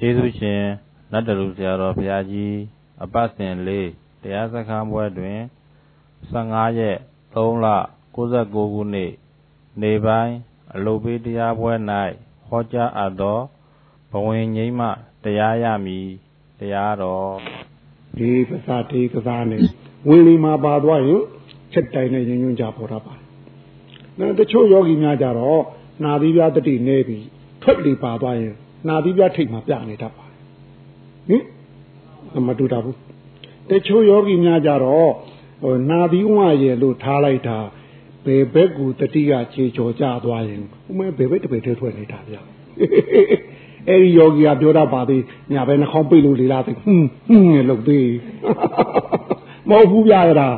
ကျေးဇူးရှင်နတ်တလူဆရာတော်ဘုရားကြီးအပတ်စဉ်လေးတရားစခန်းပွဲတွင်15ရက်3လ69ခုနှစ်နေပိုင်းအလုပေးတရားပွဲ၌ဟောကြားအပ်သောဘဝင်ငိမ့်မှတရားရမည်တရားတော်ဒီပစာတေကစားနဲ့ဝင်လီမှာပါသွားရင်ချက်တိုင်နဲ့ရင်ညွှန်းကြပေါ်တာပါနော်တချို့ယောဂီများကြတော့နာသီးပြားတတိနေပြီးထွက်လီပါသွားရင် နာသီးပြားထိတ်မှာပြနေတတ်ပါဟင်မတူတာဘူးတချို့ယောဂီများကြတော့ဟိုနာသီးဝရဲ့လို့ထားလိုက်တာဘယ်ဘက်ကူတတိကခြေချော်ကြသွားရင်ဥမဲဘယ်ဘက်တပည့်ထဲထွက်နေတာဗျအဲ့ဒီယောဂီကပြောတတ်ပါသေးညာဘက်နှာခေါင်းပိတ်လို့လေလားသိဟွန်းဟွန်းနဲ့လုပ်သေးမဟုတ်ဘူးဗျာအဲ့ဒါ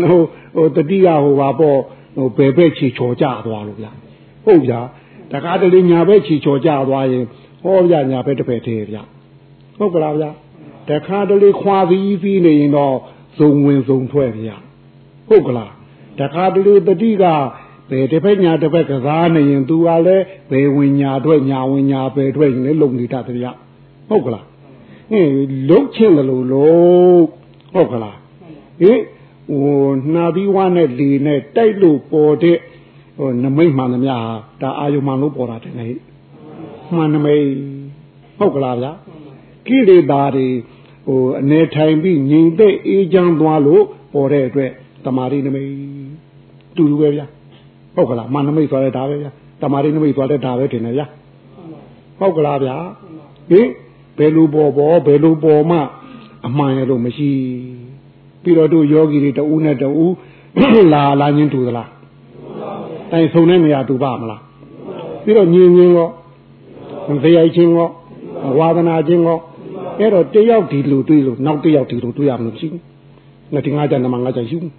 ဟိုဟိုတတိကဟိုပါပေါ့ဟိုဘယ်ဘက်ခြေချော်ကြသွားလို့ဗျာဟုတ်ဗျာတကားတလေညာဘက်ခြေချော်ကြသွားရင် ဟောဗျာညာဘက်တစ်ဖက်သေးဗျာဟုတ်ကလားဗျာတခါတလေခွာပြီးပြီးနေရင်တော့ဇုံဝင်ဇုံထွက်ဗျာဟုတ်ကလားတခါတလေတတိကဘယ်တစ်ဖက်ညာတစ်ဖက်ကစားနေရင် तू ကလည်းဘယ်ဝင်ညာထွက်ညာဝင်ညာပဲထွက်ရင်လည်းလုံနေတတ်တယ်ဗျဟုတ်ကလားဟင်းလုံချင်းလို့လို့ဟုတ်ကလားဟင်ဟိုနှာပြီးဝါနဲ့လေနဲ့တိုက်လို့ပေါ်တဲ့ဟိုနမိတ်မှန်သမျှဒါအာယုမှန်လို့ပေါ်တာတယ်ဟဲ့ မှန်နမိတ်ဟုတ်ကလားဗျာကိလေသာတွေဟိုအနေထိုင်ပြီးငြိမ်သက်အေးချမ်းသွားလို့ပေါ်တဲ့အတွက်တမာရီနမိတ်တူတူပဲဗျာဟုတ်ကလားမှန်နမိတ်ဆိုရဲဒါပဲဗျာတမာရီနမိတ်ဆိုရဲဒါပဲထင်တယ်ဗျာဟုတ်ကလားဗျာဟင်ဘယ်လိုပေါ်ပေါ်ဘယ်လိုပေါ်မှအမှန်ရလို့မရှိပြီးတော့တို့ယောဂီတွေတူးနဲ့တူးလာလာချင်းတူသလားတိုင်ဆုံတဲ့နေရာတူပါမလားပြီးတော့ညင်ညင်ရော ဇေယိုက်ချင်းရောဝါဒနာချင်းရောအဲ့တော့တယောက်ဒီလိုတွေးလို့နောက်တယောက်ဒီလိုတွေးရမလို့ရှိဘူးငါဒီငါကြနမငါကြရှိဘူး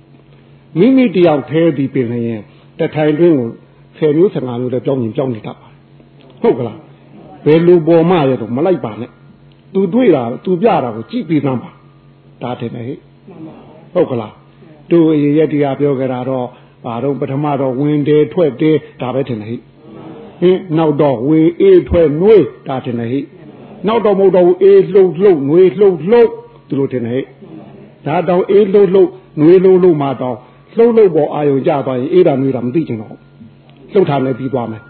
မိမိတယောက်သေးပြီးပြင်နေရင်တထိုင်တွင်းကို10မျိုး15မျိုးလည်းကြောင်းရင်ကြောင်းနေတတ်ပါဟုတ်ကလားဘယ်လိုပေါ်မှရတော့မလိုက်ပါနဲ့သူတွေးတာသူပြတာကိုကြည့်ပြီးသမ်းပါဒါတည်းနဲ့ဟဲ့ဟုတ်ကလားသူအရေရက်တရားပြောကြတာတော့ဘာတော့ပထမတော့ဝင်တယ်ထွက်တယ်ဒါပဲထင်တယ်ဟိ ဟင်နောက်တော့ဝေအေးထွက်နှွေးဒါထင်တယ်ဟိနောက်တော့မဟုတ်တော့အေးလှုပ်လှုပ်နှွေးလှုပ်လှုပ်သူတို့ထင်တယ်ဟိဒါတော့အေးလှုပ်လှုပ်နှွေးလှုပ်လှုပ်မှတော့လှုပ်လှုပ်ပေါ်အာယုံကြသွားရင်အေးတာနှွေးတာမသိချင်တော့လှုပ်ထားလည်းပြီးသွားမယ်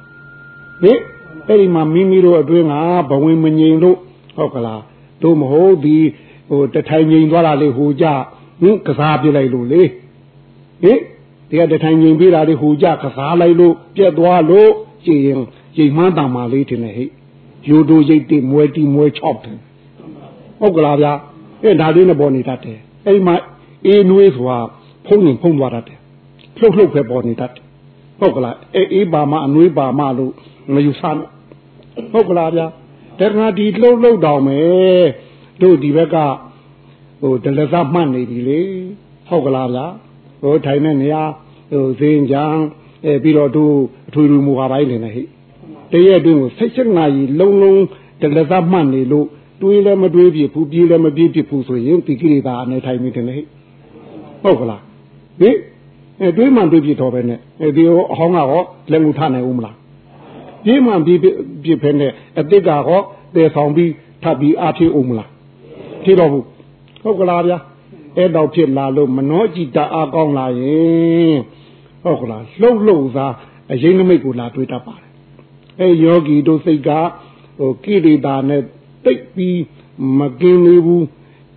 ဟင်အဲ့ဒီမှာမိမိတို့အတွင်းကဘဝင်မငြိမ်လို့ဟုတ်ကလားတို့မဟုတ်ဒီဟိုတထိုင်ငြိမ်သွားတာလေဟိုကြဟင်ကစားပြလိုက်လို့လေဟင်ဒီကတထိုင်ငြိမ်ပေးတာလေဟိုကြကစားလိုက်လို့ပြက်သွားလို့ ကြည်ရင်ကြည်မှန်းတံမာလေးတင်နေဟိယူတို့ရိတ်တိမွဲတီမွဲ6တယ်ဟုတ်ကလားဗျာအဲဒါလေးနဲ့ပေါ်နေတတ်တယ်အဲ့ဒီမှာအေးနွေးဆိုတာဖုံးရင်ဖုံးသွားတတ်တယ်လှုပ်လှုပ်ပဲပေါ်နေတတ်တယ်ဟုတ်ကလားအေးအေးပါမအနွေးပါမလို့မယူဆနဲ့ဟုတ်ကလားဗျာတခါဒီလှုပ်လှုပ်တောင်မယ်တို့ဒီဘက်ကဟိုဒလဇမှတ်နေပြီလေဟုတ်ကလားဗျာဟိုထိုင်တဲ့နေရာဟိုဇင်းကြံ အဲပြီးတော့တို့အထွေထွေမူဟာပိုင်းနေနေဟိတရက်တွင်းကိုဆက်ချက်နာကြီးလုံးလုံးဒလဇမှတ်နေလို့တွေးလည်းမတွေးပြဘူးပြေးလည်းမပြေးပြဘူးဆိုရင်ဒီကိရိတာအနေထိုင်နေတယ်ဟိဟုတ်ကလားဟိအဲတွေးမှတွေးပြတော့ပဲနဲ့အဲဒီအဟောင်းကတော့လက်ငူထနိုင်ဦးမလားပြေးမှပြေးပြဖဲနဲ့အစ်စ်ကတော့တည်ဆောင်ပြီးထပ်ပြီးအားဖြည့်ဦးမလားဖြည့်တော့ဘူးဟုတ်ကလားဗျာအဲ့တော့ဖြစ်လာလို့မနှောကြည်တအားကောင်းလာရင် ဟုတ်ကလားလှုပ်လှုပ်သာအရင်နမိတ်ကိုလာတွေးတတ်ပါတယ်အဲယောဂီတို့စိတ်ကဟိုကိရိတာနဲ့တိတ်ပြီးမကင်းနေဘူး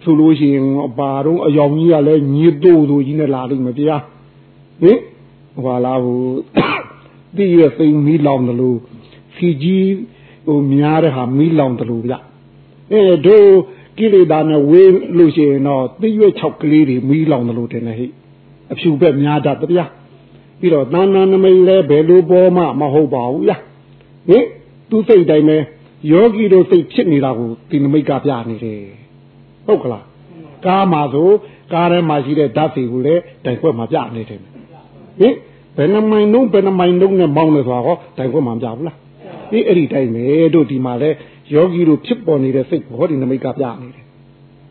ဆိုလို့ရှိရင်ဘာတော့အယောင်ကြီးကလည်းညစ်တို့တို့ကြီးနဲ့လာလိမ့်မယ်ဗျာဟင်ဟွာလာဟိုတည့်ရစိမ်မီးလောင်တယ်လို့ခီကြီးဟိုများတဲ့ဟာမီးလောင်တယ်လို့ဗျအဲတို့ကိလေသာနဲ့ဝေးလို့ရှိရင်တော့သိရွက်6ကလေးတွေမီးလောင်တယ်လို့တင်နေဟိအဖြူဘက်များတတ်ဗျာ ပြီးတော့သာနာနမိတ်လဲဘယ်လိုပေါ်မှမဟုတ်ပါဘူးလားဟင်သူစိတ်တိုင်းပဲယောဂီတို့စိတ်ဖြစ်နေတာကိုဒီနမိတ်ကပြနေတယ်ဟုတ်ကလားကားမှာဆိုကားထဲမှာရှိတဲ့ဓာတ်တွေကိုလည်းတိုင်ခွက်မှာပြနေတယ်ဟင်ဘယ်နှမိုင်လုံးဘယ်နှမိုင်လုံးနဲ့မောင်းနေဆိုတာဟောတိုင်ခွက်မှာပြဘူးလားဒီအဲ့ဒီတိုင်းပဲတို့ဒီမှာလဲယောဂီတို့ဖြစ်ပေါ်နေတဲ့စိတ်ဘောဒီနမိတ်ကပြနေတယ်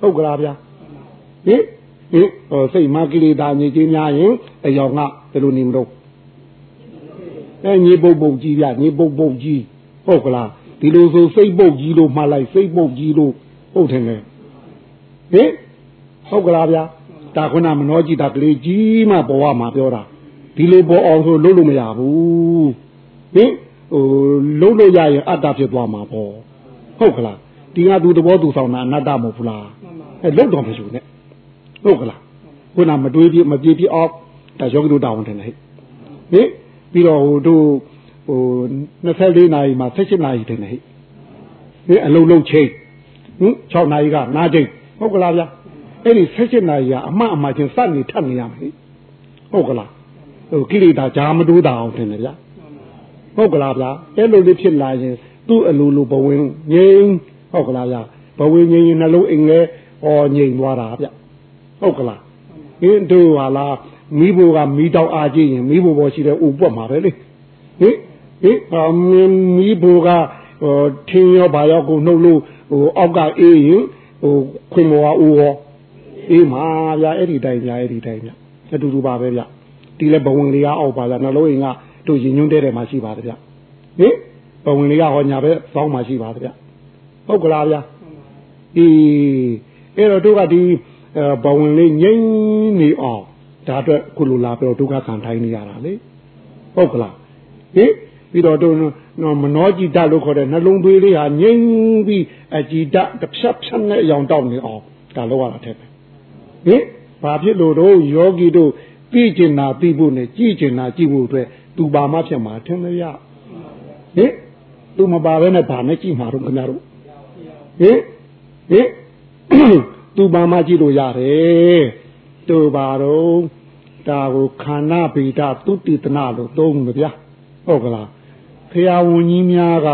ဟုတ်ကလားဗျာဟင် ဟင်ဟိုစိတ်မကိလေသာညစ်ကြေးများရင်အယောင်ကဘယ်လိုနေမလို့အဲညီပုတ်ပုတ်ကြီးဗျညီပုတ်ပုတ်ကြီးဟုတ်ကလားဒီလိုဆိုစိတ်ပုတ်ကြီးလို့မှလိုက်စိတ်ပုတ်ကြီးလို့ဟုတ်တယ်လေဟင်ဟုတ်ကလားဗျာဒါခုနမနောကြည့်တာကလေးကြီးမှပေါ်ရမှာပြောတာဒီလိုပေါ်အောင်ဆိုလုပ်လို့မရဘူးဟင်ဟိုလုံးလို့ရရင်အတ္တဖြစ်သွားမှာပေါ့ဟုတ်ကလားဒီကသူသဘောသူဆောင်တာအနတ္တမဟုတ်ဘူးလားအဲလုံးတော်မရှိဘူးနဲ့ ဟုတ်ကလားခုနမတွေးပြမပြေပြအောင်ဒါယောဂီတို့တောင်းတယ်ဟဲ့ဟင်ပြီးတော့ဟိုတို့ဟို24နာရီမှာ16နာရီတင်တယ်ဟဲ့ဟင်အလုံးလုံးချိန်ဟင်6နာရီကနားချိန်ဟုတ်ကလားဗျာအဲ့ဒီ16နာရီကအမှအမှချင်းစနေထပ်နေရမယ်ဟုတ်ကလားဟိုကိလေသာဂျာမတိုးတာအောင်တင်တယ်ဗျာဟုတ်ကလားဗျာအဲ့လိုလေးဖြစ်လာရင်သူ့အလိုလိုဘဝင်ငြိမ်ဟုတ်ကလားဗျာဘဝင်ငြိမ်ရင်နှလုံးအိမ်လဲဟောငြိမ်သွားတာဗျ ဟုတ်ကလားဟင်းတို့ဟာလားမိဘကမိတောက်အားကြည့်ရင်မိဘပေါ်ရှိတဲ့ဥပွက်မှာပဲလေဟင်ဟင်အမမိဘကဟိုထင်းရောဘာရောကိုနှုတ်လို့ဟိုအောက်ကအေးရင်ဟိုခွင်မောကဦးရောအေးမှာဗျာအဲ့ဒီတိုင်းဗျာအဲ့ဒီတိုင်းဗျအတူတူပါပဲဗျဒီလဲဘဝင်လေးကအောက်ပါဗျာနှလုံးအိမ်ကတို့ရင်ညွန်းတဲ့တယ်မှာရှိပါတယ်ဗျဟင်ဘဝင်လေးကဟောညာပဲစောင်းမှာရှိပါတယ်ဗျဟုတ်ကလားဗျအေးအဲ့တော့တို့ကဒီ ဘဝင်လေးငိမ့်နေအောင်ဒါအတွက်ခုလိုလာပြောဒုက္ခခံထိုင်းနေရတာလေဟုတ်ကလားဟင်ပြီးတော့တို့မနောจิตလို့ခေါ်တဲ့နှလုံးသွေးလေးဟာငိမ့်ပြီးအจิตတစ်ဖြတ်ဖြတ်နဲ့အယောင်တောက်နေအောင်ဒါလောက်ရတာတဲ့ဟင်ဘာဖြစ်လို့တော့ယောဂီတို့သိကျင်တာသိဖို့နဲ့ကြည်ကျင်တာကြည်ဖို့အတွက်သူပါမဖြစ်မှာထင်မရဟင်သူမပါဘဲနဲ့ဗာနဲ့ကြည်မှာတော့ခင်ဗျားတို့ဟင်ဟင် သူပါမကြည့်လို့ရတယ်သူပါတော့ဒါကိုခန္ဓာဗေဒသုတိတနာလို့သုံးလို့ဗျာဟုတ်ကလားဖရာဝန်ကြီးများက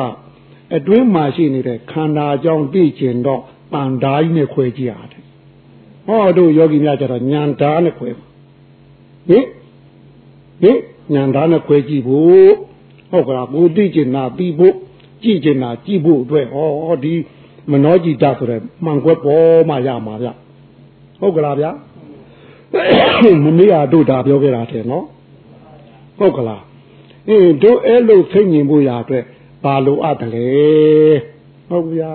အတွင်းမှာရှိနေတဲ့ခန္ဓာအကြောင်းသိကျင်တော့တန်ဓာကြီးနဲ့ခွဲကြည့်ရတယ်ဟောတို့ယောဂီများကျတော့ညံဓာနဲ့ခွဲပါဟင်ဟင်ညံဓာနဲ့ခွဲကြည့်ဖို့ဟုတ်ကလားဘူသိကျင်တာပြီးဖို့ကြည့်ကျင်တာကြည့်ဖို့အတွက်ဟောဒီ မနောจิตဆိုတဲ့မှန်ကွက်ပေါ်မှရမှာဗျဟုတ်ကလားဗျမမေးရတို့ဒါပြောခဲ့တာတဲ့နော်ဟုတ်ကလားအေးတို့အဲ့လိုဖိတ်ညင်ဖို့ရအတွက်ဘာလို့အပ်တယ်လဲဟုတ်ဗျာ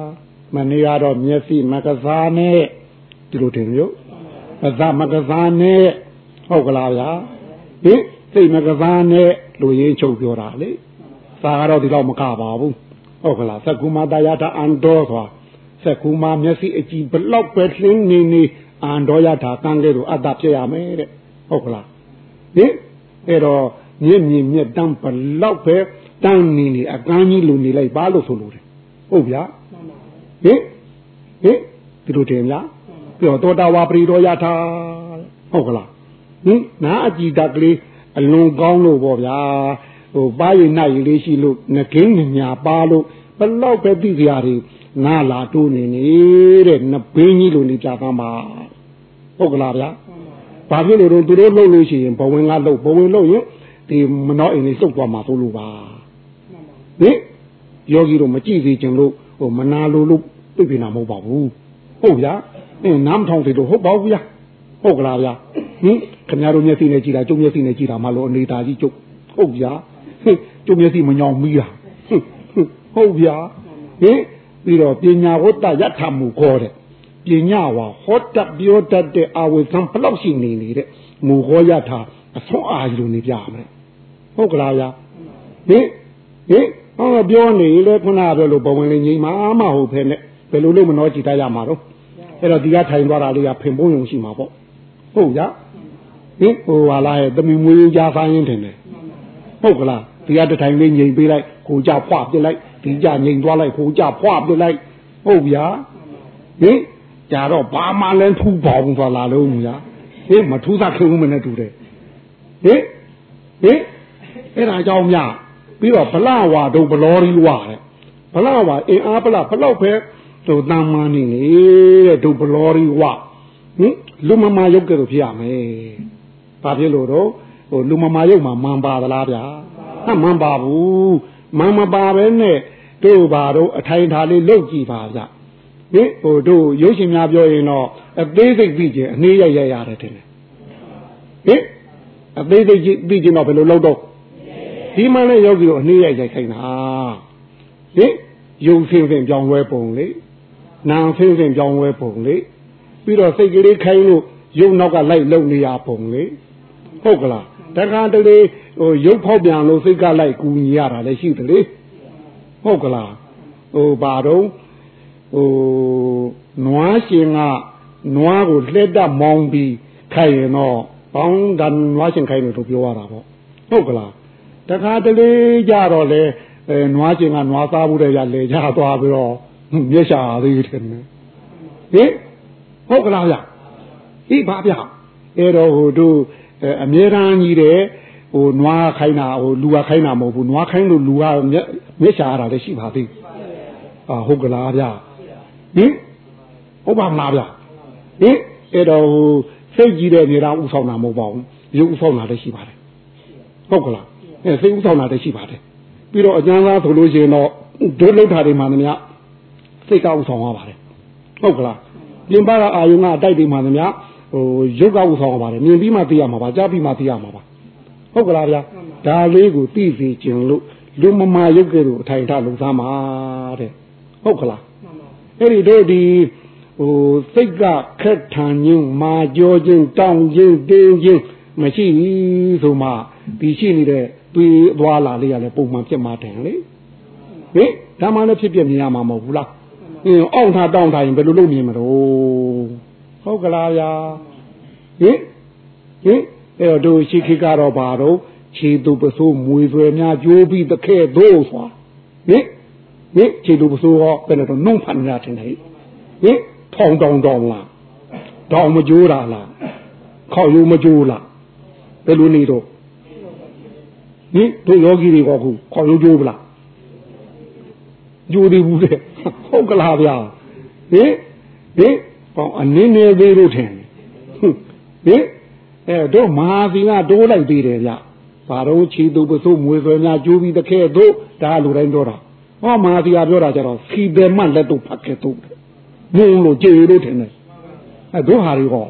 မနေ့ကတော့မျက်စိမကစားနဲ့ဒီလိုတင်မျိုးအသမကစားနဲ့ဟုတ်ကလားဗျာဟင်စိတ်မကစားနဲ့လူရင်းချုပ်ပြောတာလေသာကတော့ဒီတော့မကပါဘူးဟုတ်ကလားသက္ကုမတရားတာအန်တော်ဆိုတာ သက္ကုမမျက်စိအကြည့်ဘလောက်ပဲလှင်းနေနေအန်တော်ရတာကံကဲ့သို့အတ္တဖြစ်ရမယ်တဲ့ဟုတ်ကလားဟင်အဲ့တော့မြင့်မြင့်မြတ်တမ်းဘလောက်ပဲတန်းနေနေအကန်းကြီးလူနေလိုက်ပါလို့ဆိုလို့တယ်ဟုတ်ဗျာဟင်ဟင်ဒီလိုတင်လားပြောတောတာဝါပရိတော်ရတာဟုတ်ကလားဟင်နာအကြည်တကလေးအလွန်ကောင်းလို့ပေါ့ဗျာဟိုပါရင်နိုင်လေးရှိလို့ငကင်းညာပါလို့ဘလောက်ပဲသိကြရတယ် နာလာတိုးနေနေတဲ့နဘင်းကြီးလိုနေကြပါမှာဟုတ်ကလားဗျာဘာဖြစ်လို့သူတို့လှုပ်လို့ရှိရင်ဘဝင်ကလှုပ်ဘဝင်လှုပ်ရင်ဒီမနှောအိမ်လေးလှုပ်သွားမှာသို့လို့ပါဟင်ယောဂီတို့မကြည့်သေးခြင်းလို့ဟိုမနာလို့လို့ပြပြနာမဟုတ်ပါဘူးဟုတ်ဗျာအင်းနားမထောင်သေးလို့ဟုတ်ပါဘူးဗျာဟုတ်ကလားဗျာဟင်ခင်ဗျားတို့မျက်စိနဲ့ကြည့်တာကျုပ်မျက်စိနဲ့ကြည့်တာမှလို့အနေသားကြီးကျုပ်ဟုတ်ဗျာဟင်ကျုပ်မျက်စိမညောင်မီးတာဟုတ်ဗျာဟင် ပြီးတော့ပညာဝတ္တယထာမူခေါ်တဲ့ပညာဝါဟောတတ်ပြောတတ်တဲ့အဝိဇံဘလောက်ရှိနေနေတဲ့မူဟောယထာအဆုံးအာရုံနေပြမယ်ဟုတ်ကလားဗျာဟင်ဟင်ဟောပြောနေလေခုနကပြောလို့ဘဝင်လေးငိမ့်မှာမဟုတ်ဖ ೇನೆ ဘယ်လိုလုပ်မနှောကြည့်တတ်ရမှာတော့အဲ့တော့ဒီကထိုင်သွားတာလေးကဖင်ပုံးယုံရှိမှာပေါ့ဟုတ်ကြဟင်ဟိုဟာလားရဲ့တမီမွေးကြားဆိုင်ရင်ထင်တယ်ဟုတ်ကလားဒီကတထိုင်လေးငိမ့်ပေးလိုက်ကိုကြဖွာပြစ်လိုက် ဒီကြငိမ့်သွားလိုက်ကိုကြဖွာပြစ်လိုက်ဟုတ်ဗျာဟင်ကြတော့ဘာမှလည်းထူပေါင်းသွားလာလို့ညာဟင်မထူးသားခင်ဦးမနဲ့တူတယ်ဟင်ဟင်အဲ့ဒါကြောင့်မြပြီးတော့ဗလာဝါတို့ဘလောရီဝါတဲ့ဗလာဝါအင်အားဗလာဘလောက်ပဲတို့တမ်းမနေနေတဲ့တို့ဘလောရီဝါဟင်လူမမာရုပ်ကဲ့သို့ဖြစ်ရမယ်ဘာဖြစ်လို့တော့ဟိုလူမမာရုပ်မှာမန်ပါသလားဗျာဟမ်မန်ပါဘူး မန်မပါပဲနဲ့တို့ဘာတို့အထိုင်ထားလေးလုတ်ကြည့်ပါဗျဟင်ဟိုတို့ရုပ်ရှင်များပြောရင်တော့အသေးစိတ်ပြီးခြင်းအနည်းရရရတယ်တင်တယ်ဟင်အသေးစိတ်ပြီးခြင်းတော့ဘယ်လိုလုပ်တော့ဒီမှလည်းယောဂီတို့အနည်းရရိုက်ခိုင်းတာဟင်ဟရုပ်ဆင်းဆင်းပြောင်းလဲပုံလေနာမ်ဆင်းဆင်းပြောင်းလဲပုံလေပြီးတော့စိတ်ကလေးခိုင်းလို့ရုပ်နောက်ကလိုက်လုံနေရပုံလေဟုတ်ကလား တခါတလေဟိုရုပ်ဖောက်ပြန်လို့စိတ်ကလိုက်ကူညီရတာလည်းရှိတယ်လေဟုတ်ကလားဟိုဘာတော့ဟိုနွားရှင်ကနွားကိုလှက်တမောင်းပြီးခိုင်ရင်တော့ပေါင်းတန်နွားရှင်ခိုင်လို့ပြောရတာပေါ့ဟုတ်ကလားတခါတလေကြတော့လေအဲနွားရှင်ကနွားစားမှုတဲ့ရလေကြသွားပြီးတော့မျက်ရှာသေးတယ်ဟင်ဟုတ်ကလားဗျဟိပါဗျအဲ့တော့ဟိုတို့ အမြဲတမ်းကြီးတဲ့ဟိုနွားခိုင်းတာဟိုလူကခိုင်းတာမဟုတ်ဘူးနွားခိုင်းလို့လူကမျက်ရှာရတာလည်းရှိပါသေးအာဟုတ်ကလားဗျဟင်ဟုတ်ပါမလားဗျဟင်အဲ့တော့ဟိုစိတ်ကြီးတဲ့နေရာဥဆောင်တာမဟုတ်ပါဘူးရုပ်ဥဆောင်တာလည်းရှိပါတယ်ဟုတ်ကလားအဲစိတ်ဥဆောင်တာလည်းရှိပါတယ်ပြီးတော့အကျမ်းသားဆိုလို့ရှိရင်တော့ဒုလောက်တာတွေမှန်သမျှစိတ်ကောက်ဆောင်ရပါတယ်ဟုတ်ကလားပြင်ပကအာယုံကအတိုက်တွေမှန်သမျှ ဟိုရုပ်ကောက်ဆောင်ရပါတယ်မြင်ပြီးမှသိရမှာပါကြားပြီးမှသိရမှာပါဟုတ်ကလားဗျာဒါလေးကိုသိစေခြင်းလို့လူမမာရုပ်ကဲ့သို့အထိုင်ထလုံသားမှာတဲ့ဟုတ်ကလားအဲ့ဒီတို့ဒီဟိုစိတ်ကခက်ထန်ခြင်းမာကြောခြင်းတောင်းခြင်းတင်းခြင်းမရှိဘူးဆိုမှဒီရှိနေတဲ့သွေးသွားလာလေးရလဲပုံမှန်ဖြစ်မှာတယ်လေဟင်ဒါမှလည်းဖြစ်ပြမြင်ရမှာမဟုတ်ဘူးလားအင်းအောင့်ထားတောင်းထားရင်ဘယ်လိုလုပ်မြင်မလို့ ဟုတ်ကလားဗျာဟင်ဟင်အဲ့တော့တို့ရှိခိကတော့ဘာတော့ခြေသူပစိုးမွေဆွဲများကြိုးပြီးတခဲတို့စွာဟင်ဟင်ခြေသူပစိုးဟောဘယ်နဲ့တော့နှုံဖန်နေတာတင်တယ်ဟင်ထောင်တောင်တောင်လားတောင်မကြိုးတာလားခေါက်ရိုးမကြိုးလားဘယ်လိုနေတော့ဟင်တို့ယောဂီတွေကခုခေါက်ရိုးကြိုးပလားကြိုးသေးဘူးတဲ့ဟုတ်ကလားဗျာဟင်ဟင် ပေါင်းအနည်းနည်းသေးလို့ထင်ဟင်အဲတို့မဟာစီကတိုးလိုက်သေးတယ်ဗျဘာတော့ခြေသူပစိုးမွေဆွဲများကျိုးပြီးတခဲတို့ဒါလူတိုင်းပြောတာဟောမဟာစီကပြောတာကြတော့စီတယ်မှလက်တို့ဖတ်ခဲ့တို့မုံလို့ကြေလို့ထင်တယ်အဲတို့ဟာတွေဟော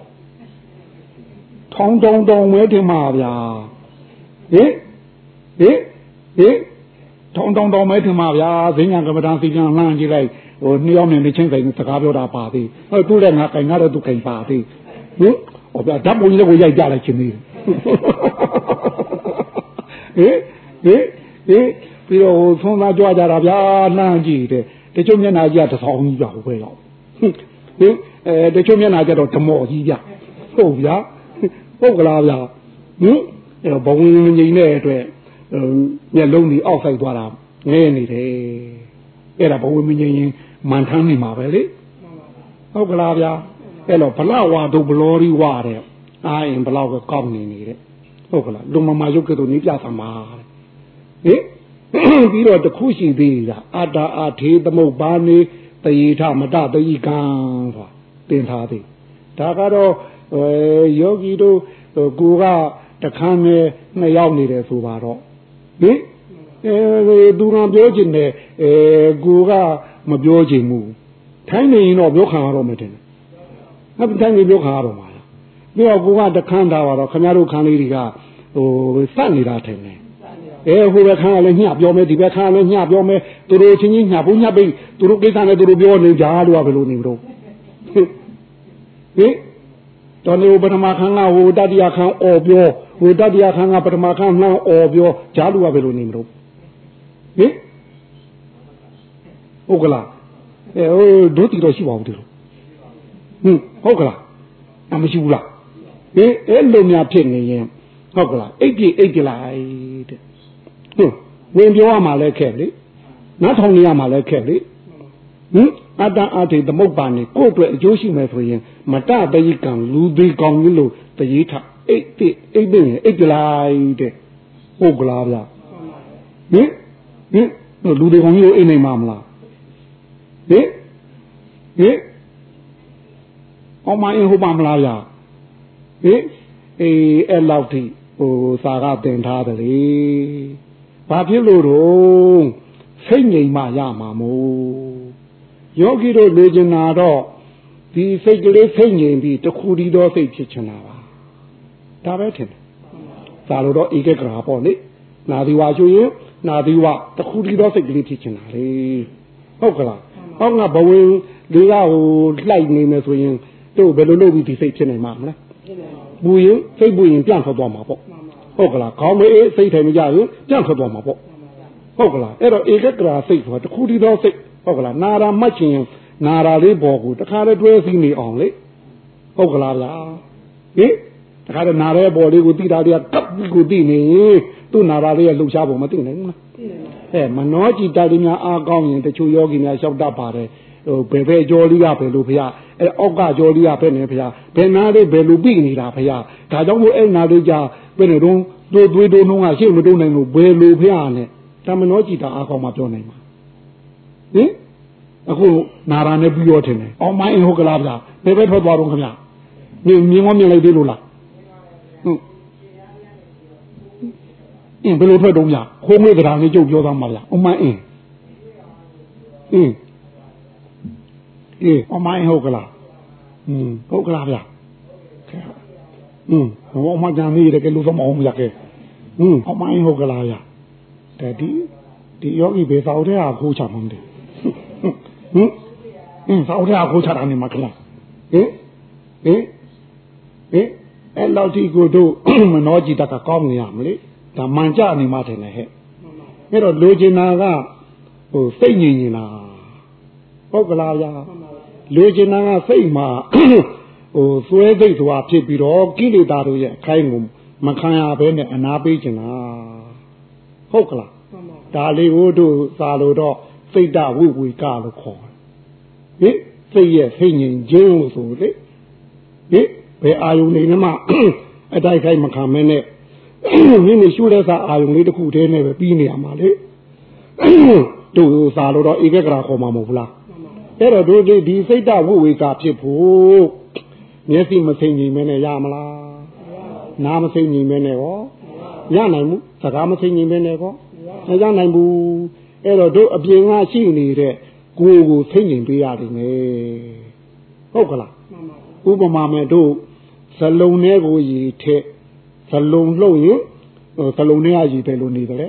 ထောင်းတောင်းတောင်းမဲထင်ပါဗျာဟင်ဟင်ဟင်ထောင်းတောင်းတောင်းမဲထင်ပါဗျာဈဉ္ညာကမ္မဋ္ဌာန်းစီကံလှမ်းကြည့်လိုက် ဟိုနှစ်ယောက်နဲ့နေချင်းဆိုင်စကားပြောတာပါသေးဟဲ့သူ့လည်းငါကင်ငါတော့သူကင်ပါသေးဟင်ဟောဗျာဓာတ်ပုံကြီးလည်းကိုရိုက်ကြလိုက်ချင်းသေးဟင်ဟင်ဟင်ပြီးတော့ဟိုသုံးသားကြွကြတာဗျာလှမ်းကြည့်တယ်တချို့မျက်နှာကြီးကတဆောင်းကြီးပြဟိုပဲရောက်ဟင်အဲတချို့မျက်နှာကျတော့ဓမော်ကြီးပြဟုတ်ဗျာဟုတ်ကလားဗျာဟင်အဲဘဝင်းငိမ့်တဲ့အတွက်မျက်လုံးကြီးအောက်ဆိုင်သွားတာငဲနေတယ်အဲ့ဒါဘဝင်းငိမ့်ရင် မန်ထမ်းနေမှာပဲလေဟုတ်ကလားဗျာအဲ့တော့ဘလဝါတို့ဘလောရီဝါတဲ့အာရင်ဘလောက်ကောက်နေနေတဲ့ဟုတ်ကလားလူမမာရုပ်ကဲ့သို့နေပြသမှာတဲ့ဟင်ပြီးတော့တခုရှိသေးတာအတာအာထေသမုတ်ပါနေတယေထမတတယိကံဆိုတာတင်ထားသေးဒါကတော့အဲယောဂီတို့ကိုကတခန်းနဲ့နှစ်ယောက်နေတယ်ဆိုပါတော့ဟင်အဲသူကပြောချင်တယ်အဲကိုက မပြောချင်ဘူးထိုင်းနေရင်တော့ပြောခံရတော့မယ်တင်ဟုတ်ထိုင်းနေပြောခံရတော့မှာပြီးတော့ကိုကတခန်းထားပါတော့ခင်ဗျားတို့ခန်းလေးတွေကဟိုစက်နေတာထင်တယ်အဲဟိုဘက်ခန်းကလည်းညပြောမယ်ဒီဘက်ခန်းကလည်းညပြောမယ်သူတို့ချင်းချင်းညဖို့ညပိတ်သူတို့ကိစ္စနဲ့သူတို့ပြောနေကြလို့ကဘယ်လိုနေမလို့ဟင်တော်နေပထမခန်းကဟိုတတိယခန်းအော်ပြောဟိုတတိယခန်းကပထမခန်းနှောင်းအော်ပြောကြားလို့ကဘယ်လိုနေမလို့ဟင် ဟုတ်ကလားအဲဟိုဒုတိတော့ရှိပါဘူးဒီလိုဟင်ဟုတ်ကလားအမရှိဘူးလားဟင်အဲ့လိုများဖြစ်နေရင်ဟုတ်ကလားအိတ်ပြအိတ်ပြလိုက်တဲ့ဟင်ဝင်ပြောရမှာလဲခက်လေနားထောင်နေရမှာလဲခက်လေဟင်အတ္တအထေသမုတ်ပါနေကိုယ့်အတွက်အကျိုးရှိမယ်ဆိုရင်မတတယိကံလူသေးကောင်းကြီးလို့တရေထအိတ်တိအိတ်ပင်အိတ်ပြလိုက်တဲ့ဟုတ်ကလားဗျဟင်ဟင်လူသေးကောင်းကြီးကိုအိတ်နိုင်မှာမလား ဟင်ဟင်အောင်မအင်းဟုတ်ပါမလားဗျဟင်အေးအဲ့လောက်ထိဟိုစာကတင်ထားတယ်လေဘာဖြစ်လို့တော့စိတ်ငြိမ်မှရမှာမို့ယောဂီတို့လိုချင်တာတော့ဒီစိတ်ကလေးစိတ်ငြိမ်ပြီးတခုတည်းသောစိတ်ဖြစ်ချင်တာပါဒါပဲထင်တယ်သာလို့တော့ဧကဂရာပေါ့လေနာသီဝါဆိုရင်နာသီဝတခုတည်းသောစိတ်ကလေးဖြစ်ချင်တာလေဟဟုတ်ကလား ဟောငါဘဝင်လေးကဟိုလိုက်နေမယ်ဆိုရင်တို့ဘယ်လိုလုပ်ပြီးဒီစိတ်ဖြစ်နိုင်မှာမလဲပူရင်စိတ်ပူရင်ပြန့်ထွက်သွားမှာပေါ့ဟုတ်ကလားခေါင်းမေးအေးစိတ်ထိုင်မကြရင်ပြန့်ထွက်သွားမှာပေါ့ဟုတ်ကလားအဲ့တော့ဧကဂရာစိတ်ဆိုတာတခုတည်းသောစိတ်ဟုတ်ကလားနာရာမှတ်ချင်နာရာလေးပေါ်ကိုတခါတည်းတွဲစီနေအောင်လေဟုတ်ကလားဗျာဟင်တခါတည်းနာရဲပေါ်လေးကိုတိတာတွေကကပ်ပြီးကိုတိနေသူ့နာရာလေးရဲ့လှုပ်ရှားပုံမသိနိုင်ဘူးလား အဲမနောจิตတွေများအားကောင်းရင်တချို့ယောဂီများလျှောက်တတ်ပါတယ်ဟိုဘယ်ဘယ်ကြောလေးကဘယ်လိုဖရားအဲအောက်ကကြောလေးကဘယ်နေဖရားဘယ်နာလေးဘယ်လိုပြီးနေတာဖရားဒါကြောင့်မို့အဲ့နာလေးကြဘယ်နေတော့သွေးသွေးတုံးတုံးကရှေ့မတုံးနိုင်လို့ဘယ်လိုဖရားနဲ့တမနောจิตအားကောင်းမှပြောနိုင်မှာဟင်အခုနာရာနဲ့ပြီးရောထင်တယ်အောင်မိုင်းဟုတ်ကလားဗျာဘယ်ဘက်ထွက်သွားတော့ခင်ဗျာမြင်မြင်မမြင်လိုက်သေးလို့လားဟုတ်အ င်းဘယ်လိုထွက်တော့ဗျာခိုးငွေကရာလေးကြုတ်ပြောသားမှာဗျာအောင်မိုင်းအင်းအင်းအေးအမိုင်းဟုတ်ကလားอืมဟုတ်ကလားဗျာอืมဟောမကြမ်းနေတယ်ကလူသမအောင်မရခဲ့อืมအမိုင်းဟုတ်ကလားဗျာတဲ့ဒီဒီယောဂီဘေသာဦးတဲ့အခိုးချမှန်းတယ်ဟင်အင်းသာဦးတဲ့အခိုးချတာနေမှာခလားဟင်ဟင်ဟင်အဲ့လောက်ဒီကိုတို့မနှောကြည့်တတ်ကကောင်းနေရမလေ ဒါမှန်ကြနေမှတယ်လေဟဲ့အဲ့တော့လိုချင်တာကဟိုစိတ်ငြိမ်နေတာဟုတ်ကလားဗျာလူကျင်နာကစိတ်မှာဟိုသွဲသိပ်စွာဖြစ်ပြီးတော့ကိလေသာတို့ရဲ့အခိုင်းကိုမခံရဘဲနဲ့အနာပေးကျင်တာဟုတ်ကလားဒါလေးကိုတို့သာလို့တော့စိတ်တဝိဝေကလို့ခေါ်တယ်ဟိစိတ်ရဲ့စိတ်ငြိမ်ခြင်းလို့ဆိုလေဟိဘယ်အာယုန်နေမှအတိုက်ခိုက်မခံမဲနဲ့ မိမိရှုတဲ့စာအာယုန်လေးတစ်ခုတည်းနဲ့ပဲပြီးနေရမှာလေတို့သာလို့တော့ဧကဂရာခေါ်မှာမဟုတ်ဘူးလားအဲ့တော့တို့ဒီစိတ်တဝိဝေကဖြစ်ဖို့မျက်စိမစိမ့်ညီမဲနဲ့ရမလားနားမစိမ့်ညီမဲနဲ့ရောရနိုင်ဘူးစကားမစိမ့်ညီမဲနဲ့ရောမရနိုင်ဘူးအဲ့တော့တို့အပြင်ကရှိနေတဲ့ကိုယ်ကိုစိမ့်ညီပေးရတယ်မယ်ဟုတ်ကလားဥပမာမဲ့တို့ဇလုံထဲကိုရည်ထက် ဇလုံလှုပ်ရင်ဇလုံထဲကရည်ပဲလို့နေတယ်လေ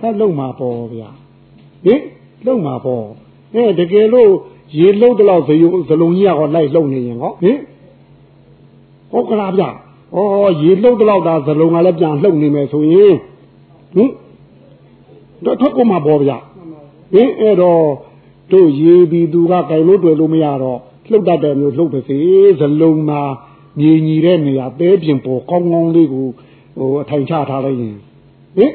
ဆက်လုံမှာပေါ့ဗျာဟင်လုံမှာပေါ့အဲတကယ်လို့ရေလှုပ်တော့ဇယုံဇလုံးကြီးကဟောလိုက်လှုပ်နေရင်ဟောဟင်ဟုတ်ကလားဗျဩရေလှုပ်တော့တာဇလုံးကလည်းပြန်လှုပ်နေမယ်ဆိုရင်ဟင်တော့ထွက်ကုန်မှာပေါ့ဗျဟင်အဲ့တော့တို့ရေပြီးသူကကြိုင်လို့တွေ့လို့မရတော့လှုပ်တတ်တယ်မျိုးလှုပ်ပါစေဇလုံးမှာ ညီညီတဲ့နေရာပဲပြင်ပေါ်ကောင်းကောင်းလေးကိုဟိုအထိုင်ချထားလိုက်ရင်ဟင်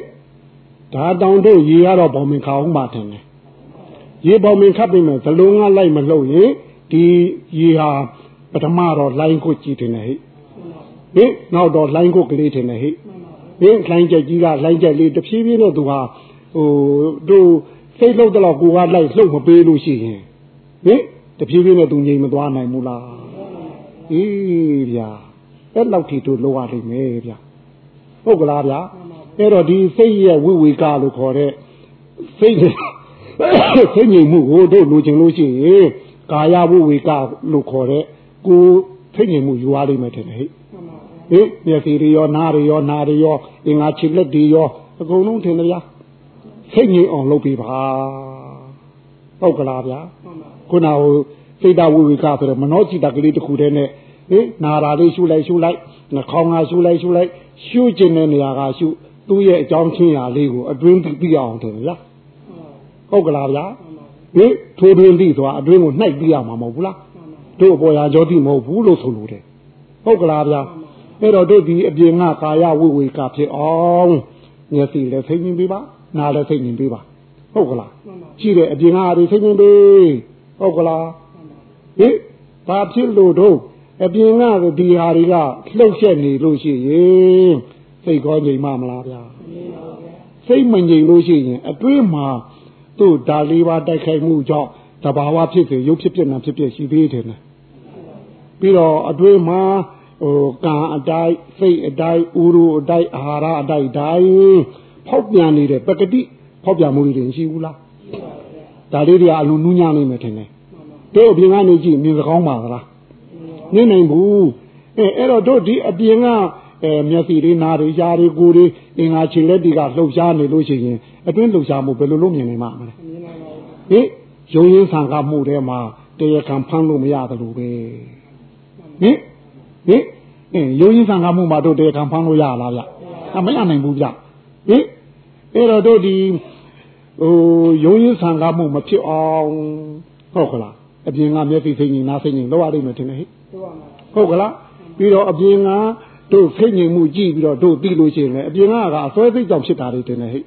ဒါတောင်တို့ရေကတော့ဘောင်မင်ခအောင်ပါတယ်ရေပေါမင်ခတ်ပြီးမှဇလုံးကလိုက်မလှုပ်ရင်ဒီရေဟာပထမတော့လိုင်းကိုကြည့်တယ်ဟဲ့ဟင်နောက်တော့လိုင်းကိုကလေးတယ်ဟဲ့ဟင်လိုင်းချက်ကြီးကလိုင်းချက်လေးတဖြည်းဖြည်းနဲ့သူဟာဟိုတို့စိတ်လှုပ်တော့ကိုကလိုက်လှုပ်မပေးလို့ရှိရင်ဟင်တဖြည်းဖြည်းနဲ့သူငြိမ်မသွားနိုင်ဘူးလား အေးဗျာအဲ့လောက်ထိတို့လောရလိမ့်မယ်ဗျာဟုတ်ကလားဗျာအဲ့တော့ဒီစိတ်ရဲ့ဝိဝေကလို့ခေါ်တဲ့စိတ်စိတ်ငြိမ်မှုကိုတို့လိုချင်လို့ရှိရင်ကာယဝိဝေကလို့ခေါ်တဲ့ကိုစိတ်ငြိမ်မှုယူရလိမ့်မယ်ထင်တယ်ဟဲ့ဟင်မျက်စိတွေရောနားတွေရောနားတွေရောအင်္ဂါခြေလက်တွေရောအကုန်လုံးထင်တယ်ဗျာစိတ်ငြိမ်အောင်လုပ်ပေးပါဟုတ်ကလားဗျာခုနက စိတ်တဝိဝေကဆိုတော့မနောจิตကလေးတစ်ခုတည်းနဲ့ဟင်နာရာလေးရှုလိုက်ရှုလိုက်နှာခေါင်းကရှုလိုက်ရှုလိုက်ရှုကျင်တဲ့နေရာကရှုသူ့ရဲ့အကြောင်းချင်းရာလေးကိုအတွင်းသိအောင်တယ်ဗျာဟုတ်ကလားဗျာဟင်ထိုးတွင်သိဆိုတာအတွင်းကိုနှိုက်ပြရမှာမဟုတ်ဘူးလားတို့အပေါ်ရာကြောတိမဟုတ်ဘူးလို့ဆိုလို့တယ်ဟုတ်ကလားဗျာအဲ့တော့တို့ဒီအပြင်ကကာယဝိဝေကဖြစ်အောင်မျက်စိလည်းသိမြင်ပေးပါနားလည်းသိမြင်ပေးပါဟုတ်ကလားရှိတယ်အပြင်ကအားသိမြင်ပေးဟုတ်ကလား ဟင်ဘာဖြစ်လို့တို့အပြင်ကဒီဟာတွေကလှုပ်ဆက်နေလို့ရှိရင်စိတ်ကောငြိမ်မမလားဗျာစိတ်မငြိမ်လို့ရှိရင်အတွင်းမှာသူ့ဒါလေးပါတိုက်ခိုက်မှုကြောင့်တဘာဝဖြစ်စေရုပ်ဖြစ်ဖြစ်နာဖြစ်ဖြစ်ရှိသေးတယ်နဲ့ပြီးတော့အတွင်းမှာဟိုကံအတိုင်းစိတ်အတိုင်းဥရုအတိုင်းအာဟာရအတိုင်းတိုင်းဖောက်ပြန်နေတဲ့ပကတိဖောက်ပြန်မှုတွေရှိဘူးလားဒါလေးတွေအလုံးနူးညံ့နေမယ်ထင်တယ် တို့အပြင်ကနေကြည့်မြင်စကောင်းပါသလားနေနိုင်ဘူးအဲအဲ့တော့တို့ဒီအပြင်ကအဲမျက်စိတွေနားတွေရှားတွေကိုယ်တွေအင်္ဂါခြေလက်တွေကလှုပ်ရှားနေလို့ရှိရင်အတွင်းလှုပ်ရှားမှုဘယ်လိုလုပ်မြင်နိုင်မှာမလဲဟင်ရုံရင်းဆံကမှုထဲမှာတရားခံဖမ်းလို့မရသလိုပဲဟင်ဟင်အင်းရုံရင်းဆံကမှုမှာတို့တရားခံဖမ်းလို့ရလားဗျအမရနိုင်ဘူးဗျဟင်အဲ့တော့တို့ဒီဟိုရုံရင်းဆံကမှုမဖြစ်အောင်ဟုတ်ကလား အပြင်ကမျက်စိစိတ်ကြီးနားစိတ်ကြီးလောက်ရလိမ့်မယ်ထင်တယ်ဟဲ့ဟုတ်ကလားပြီးတော့အပြင်ကတို့စိတ်ငြိမ်မှုကြည့်ပြီးတော့တို့သိလို့ရှိရင်လည်းအပြင်ကအစွဲစိတ်ကြောင့်ဖြစ်တာတွေတင်တယ်ဟဲ့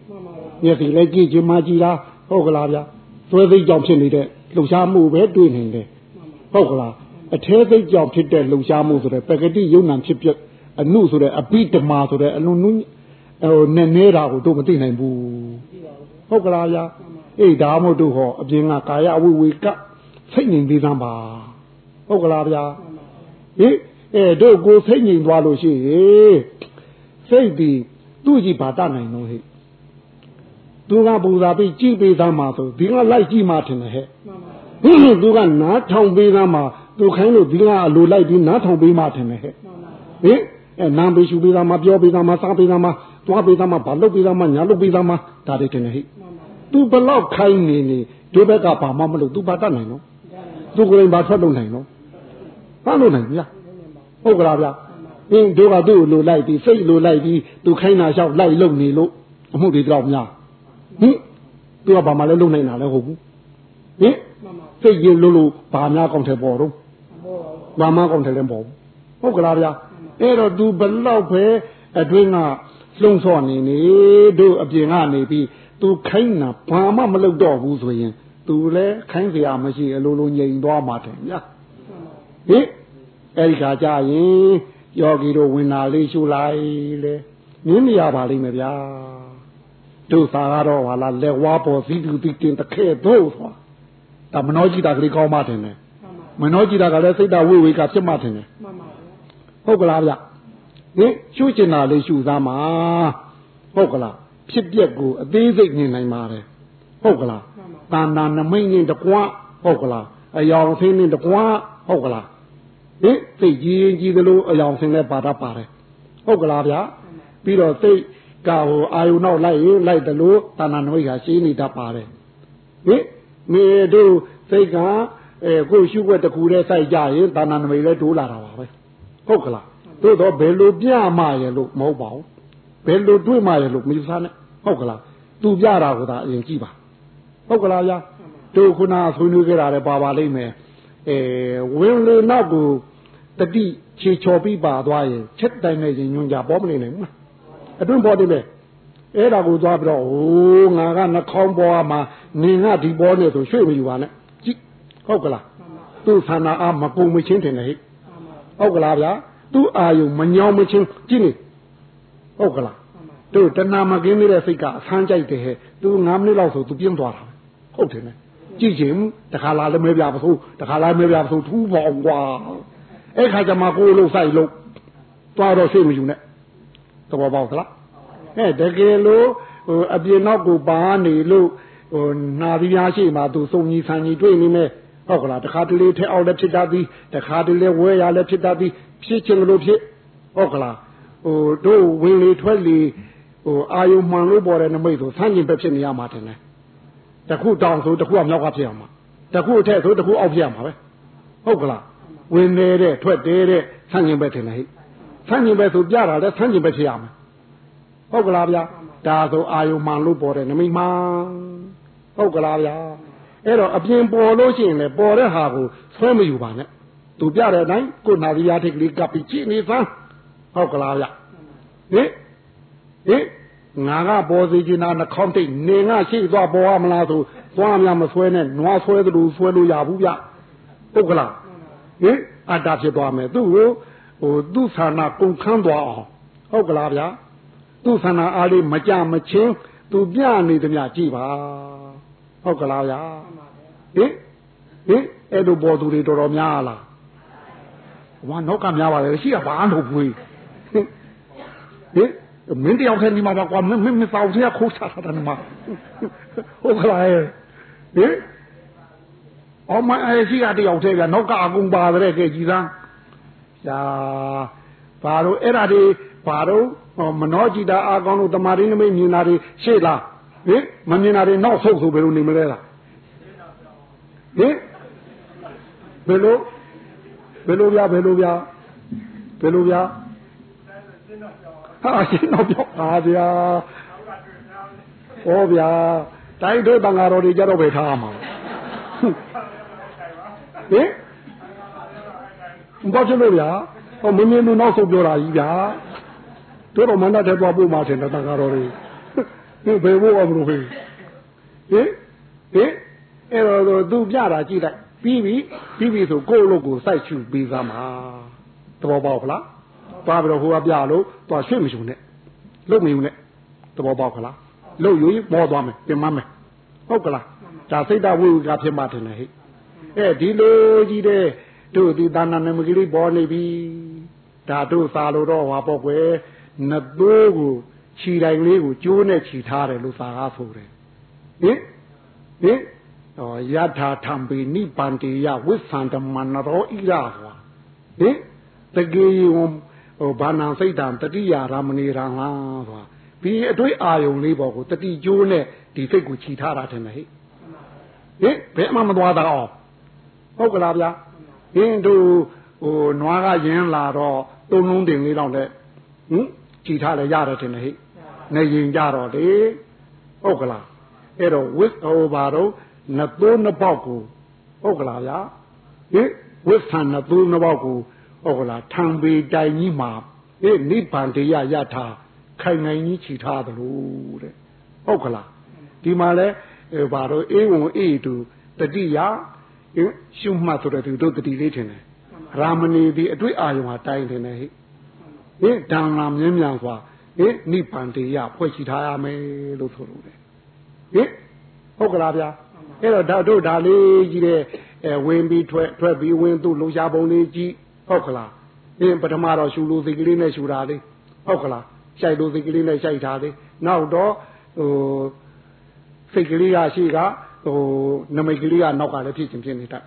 မျက်စိလည်းကြည့်ခြင်းမကြည့်လားဟုတ်ကလားဗျစွဲစိတ်ကြောင့်ဖြစ်နေတဲ့လှုပ်ရှားမှုပဲတွေ့နေတယ်ဟုတ်ကလားအထဲစိတ်ကြောင့်ဖြစ်တဲ့လှုပ်ရှားမှုဆိုတဲ့ပကတိယုံနာဖြစ်ပြအနုဆိုတဲ့အပိဓမာဆိုတဲ့အလွန်နုဟိုနဲ့နေတာကိုတို့မသိနိုင်ဘူးဟုတ်ကလားဗျအေးဒါမို့တို့ဟောအပြင်ကကာယဝိဝေက စိတ်ငြိမ်သေးသမ်းပါဟုတ်ကလားဗျာဟိအဲတို့ကိုစိတ်ငြိမ်သွားလို့ရှိရင်စိတ်ဒီသူ့ကြည့်ပါတတ်နိုင်တော့ဟိသူကပူဇာပြီးကြည့်ပေးသားမှာဆိုဒီကလိုက်ကြည့်မှထင်တယ်ဟဲ့သူကနားထောင်ပေးသားမှာသူခိုင်းလို့ဒီကအလိုလိုက်ပြီးနားထောင်ပေးမှထင်တယ်ဟဲ့ဟင်အဲနာပေးရှူပေးသားမှာပြောပေးသားမှာစားပေးသားမှာသွားပေးသားမှာဘာလုပ်ပေးသားမှာညာလုပ်ပေးသားမှာဒါတွေထင်တယ်ဟဲ့သူဘလောက်ခိုင်းနေနေဒီဘက်ကဘာမှမလုပ်သူပါတတ်နိုင်နော် သူကိုယ်တိုင်ဘာထွက်လို့နိုင်နော်ဘာလို့နိုင်ဗျာဟုတ်ကလားဗျာအင်းတို့ကသူ့ကိုလိုလိုက်ပြီးစိတ်လိုလိုက်ပြီးသူခိုင်းတာလျှောက်လိုက်လုံနေလို့အမှုတွေတော့များဟင်သူကဘာမှလည်းလုံနိုင်တာလည်းဟုတ်ဘူးဟင်စိတ်ရင်လို့လို့ဘာများကောင်းတယ်ပေါ်တော့ဘာမှကောင်းတယ်လည်းပေါ်ဟုတ်ကလားဗျာအဲ့တော့သူဘလောက်ပဲအတွင်းကလှုံ့ဆော်နေနေတို့အပြင်ကနေပြီးသူခိုင်းတာဘာမှမလုပ်တော့ဘူးဆိုရင် သူလည်းခိုင်းစရာမရှိအလိုလိုငြိမ်သွားမှာတယ်ညာဟိအဲ့ဒီခါကျရင်ယောဂီတို့ဝင်လာလေးရှုလိုက်လေနင်းနေရပါလိမ့်မယ်ဗျာတို့သာကတော့ဟာလားလက်ဝါပေါ်စီးသူတိတင်တစ်ခဲတို့ဆိုတာဒါမနောကြည့်တာကလေးကောင်းမှတင်တယ်မနောကြည့်တာကလည်းစိတ်ဓာတ်ဝိဝေကဖြစ်မှတင်တယ်မှန်ပါဗျာဟုတ်ကလားဗျာဟင်ရှုကျင်တာလေးရှုသားမှာဟုတ်ကလားဖြစ်ပျက်ကိုအသေးစိတ်မြင်နိုင်ပါတယ်ဟုတ်ကလား တာနာနမိတ်နဲ့တကွဟုတ်ကလားအယောင်ဆင်းနဲ့တကွဟုတ်ကလားဟင်စိတ်ကြီးရင်ကြီးသလိုအယောင်ဆင်းလဲပါတတ်ပါတယ်ဟုတ်ကလားဗျာပြီးတော့စိတ်ကဟိုအာယုနောက်လိုက်ရင်လိုက်တယ်လို့တာနာနမိတ်ကရှင်းနေတတ်ပါတယ်ဟင်မေတို့စိတ်ကအဲကိုရှုွက်တခုတည်းစိုက်ကြရင်တာနာနမိတ်လဲတိုးလာတာပါပဲဟုတ်ကလားတို့တော့ဘယ်လိုပြမှရလို့မဟုတ်ပါဘူးဘယ်လိုတွေးမှရလို့မယူစားနဲ့ဟုတ်ကလားသူပြတာကသာအရင်ကြည့်ပါ ဟုတ်ကလားဗျာတို့ခုနဆွေးနွေးကြတာလည်းပါပါလိမ့်မယ်အဲဝင်လေနောက်ကိုတတိခြေချော်ပြီးပါသွားရင်ချက်တိုင်နဲ့ရင်ညွန်ကြပေါ်မနေနိုင်ဘူးအတွင်းပေါ်တယ်ပဲအဲ့ဒါကိုသွားပြီးတော့ဟိုးငါကနှခေါင်းပေါ်မှာနင်ကဒီပေါ်နေဆိုရွှေ့မယူပါနဲ့ကြည့်ဟုတ်ကလားသူ့ဆန္ဒအားမကုံမချင်းတင်တယ်ဟဲ့ဟုတ်ကလားဗျာသူ့အာယုံမညောင်းမချင်းကြည့်နေဟုတ်ကလားတို့တဏမကင်းနေတဲ့စိတ်ကအဆန်းကြိုက်တယ်ဟဲ့သူ9မိနစ်လောက်ဆိုသူပြင်းသွားတာ ဟုတ်တယ်နဲ့ကြည့်ချင်းတခါလာလည်းမဲပြပါဆိုတခါလာမဲပြပါဆိုထူးပေါအောင်ကွာအဲ့ခါကျမှကိုယ်လို့စိုက်လို့သွားတော့စိတ်မယူနဲ့သဘောပေါက်သလားအဲတကယ်လို့ဟိုအပြင်နောက်ကိုပါနေလို့ဟိုနာပြီးများရှိမှသူစုံကြီးဆန်ကြီးတွေ့နေမယ်ဟုတ်ကလားတခါတလေထဲအောက်လည်းဖြစ်တတ်ပြီးတခါတလေဝဲရလည်းဖြစ်တတ်ပြီးဖြစ်ချင်လို့ဖြစ်ဟုတ်ကလားဟိုတို့ဝင်လေထွက်လေဟိုအာယုံမှန်လို့ပေါ်တဲ့နမိတ်ဆိုဆန်းကျင်ပဲဖြစ်နေရမှာတယ်လေ တခုတောင်ဆိုတခုကမြောက်ကဖြစ်အောင်မှာတခုအထက်ဆိုတခုအောက်ဖြစ်အောင်မှာပဲဟုတ်ကလားဝင်နေတဲ့ထွက်တဲ့တဲ့ဆန်းကျင်ပဲတယ်လေဆန်းကျင်ပဲဆိုပြတာလဲဆန်းကျင်ပဲဖြစ်ရမှာဟုတ်ကလားဗျာဒါဆိုအာယုံမှန်လို့ပေါ်တဲ့နမိတ်မှန်ဟုတ်ကလားဗျာအဲ့တော့အပြင်ပေါ်လို့ရှိရင်လည်းပေါ်တဲ့ဟာကိုဆွဲမယူပါနဲ့သူပြတဲ့အတိုင်းကိုနာရီယာထိတ်ကလေးကပ်ပြီးကြည့်နေသမ်းဟုတ်ကလားဗျဟင်ဟင် ငါကပေါ်စီချင်တာနှခေါင်းတိတ်နေငါရှိသွားပေါ်ရမလားဆိုသွားများမဆွဲနဲ့နွားဆွဲသလိုဆွဲလို့ရဘူးဗျဟုတ်ကလားဟင်အတ္တဖြစ်သွားမယ်သူ့ကိုဟိုသူ့ဌာနကုန်ခန်းသွားအောင်ဟုတ်ကလားဗျာသူ့ဌာနအားလေးမကြမချင်းသူပြနေသမျှကြည့်ပါဟုတ်ကလားဗျာဟင်ဟင်အဲ့လိုပေါ်သူတွေတော်တော်များလားဝါနောက်ကများပါလေရှိရဘာလို့ဖွေးဟင် မင်းတယောက်တည်းဒီမှာပါကွာမင်းမင်းသောက်သေးခိုးချတာတယ်မှာဟုတ်ကလားဟင်အောင်မအဲရှိကတယောက်တည်းကနောက်ကအကုန်ပါတယ်ကဲကြည်သားရှာဘာလို့အဲ့ဒါတွေဘာလို့မနှောကြည်တာအာကောင်းလို့တမာရင်းနမိတ်မြင်တာတွေရှေ့လားဟင်မမြင်တာတွေနောက်ဆုတ်ဆိုဘယ်လိုနေမလဲလားဟဟင်ဘယ်လိုဘယ်လိုဗျာဘယ်လိုဗျာဘယ်လိုဗျာ ဟာရှင်းတော့ပြောပါဗျာဟောဗျာတိုင်းတို့တန်ဃာတော်တွေကြတော့ပဲထားရမှာဟင်ဘာဖြစ်လို့ဗျာဟောမင်းမင်းတို့နောက်ဆုံးပြောတာကြီးဗျာတို့တော့မန္တတဲ့သွားပို့မှထင်တယ်တန်ဃာတော်တွေဟင်ဘယ်ဘို့အောင်မလို့ဟင်ဟင်ဟင်အဲ့တော့သူပြတာကြည့်လိုက်ပြီးပြီပြီးပြီဆိုကိုယ့်လို့ကိုစိုက်ချူပြီးသားမှာသဘောပေါက်ခလား သွားပြီးတော့ဟိုကပြလို့သွားရွှေ့မရှုံနဲ့လုတ်မယူနဲ့သဘောပေါက်ခလားလုတ်ယူမောသွားမယ်ပြင်မမယ်ဟုတ်ကလားဒါစိတ်တဝိဝကဖြစ်မှတယ်ဟဲ့အဲဒီလိုကြီးတဲ့တို့ဒီသာနာနမကလေးပေါ်နေပြီဒါတို့စာလို့တော့ဟွာပေါ့ကွယ်နှစ်သိုးကိုခြီတိုင်လေးကိုကျိုးနဲ့ခြီထားတယ်လို့စာကားဆိုတယ်ဟင်ဟင်ဟောယထာထံပေနိပန္တေယဝိသန္တမနရောဣရဟောဟင်တကေယ ဟိုဘာနာစိတ်တံတတိယရာမဏေရံဟာဆိုဒီအတွေ့အာယုံလေးပေါ်ကိုတတိကျိုးနဲ့ဒီစိတ်ကိုခြီထားတာတယ်ဟဲ့ဟင်ဘယ်မှမသွားတာအောင်ဟုတ်ကလားဗျာဟင်းတို့ဟိုနွားကယင်းလာတော့သုံးလုံးတင်လေးတော့တဲ့ဟင်ခြီထားလဲရတယ်တယ်ဟဲ့နေရင်ကြတော့လေဟုတ်ကလားအဲ့တော့ဝစ်ဟိုဘာတော့နှစ်သိုးနှစ်ပေါက်ကိုဟုတ်ကလားဗျာဟင်ဝစ်ဆန်နှစ်သိုးနှစ်ပေါက်ကို ဟုတ်ကလားထံပေတိုင်ကြီးမှာဟေးနိဗ္ဗာန်တရားရထားခိုင်နိုင်ကြီးခြိထားသလိုတဲ့ဟုတ်ကလားဒီမှာလဲဘာတော့အေဝံအေတူတတိယရှုမှတ်ဆိုတဲ့သူတို့တတိလေးထင်တယ်ရာမဏီဒီအတွေ့အာယုံဟာတိုင်းတယ်ဟဲ့ဟင်ဒါငါမြင်းမြန်စွာဟင်နိဗ္ဗာန်တရားဖွဲ့ရှိထားရမယ်လို့ဆိုလို့တယ်ဟင်ဟုတ်ကလားဗျာအဲ့တော့ဒါတို့ဒါလေးကြီးတဲ့အဲဝင်ပြီးထွက်ထွက်ပြီးဝင်သူ့လုံရှားပုံလေးကြီး ဟုတ်ကလားအင်းပထမတော့ရှူလို့စိတ်ကလေးနဲ့ရှူတာလေးဟုတ်ကလားရှိုက်လို့စိတ်ကလေးနဲ့ရှိုက်တာလေးနောက်တော့ဟိုစိတ်ကလေးကရှိကဟိုနမိတ်ကလေးကနောက်ကလည်းဖြစ်ချင်းဖြစ်နေတတ်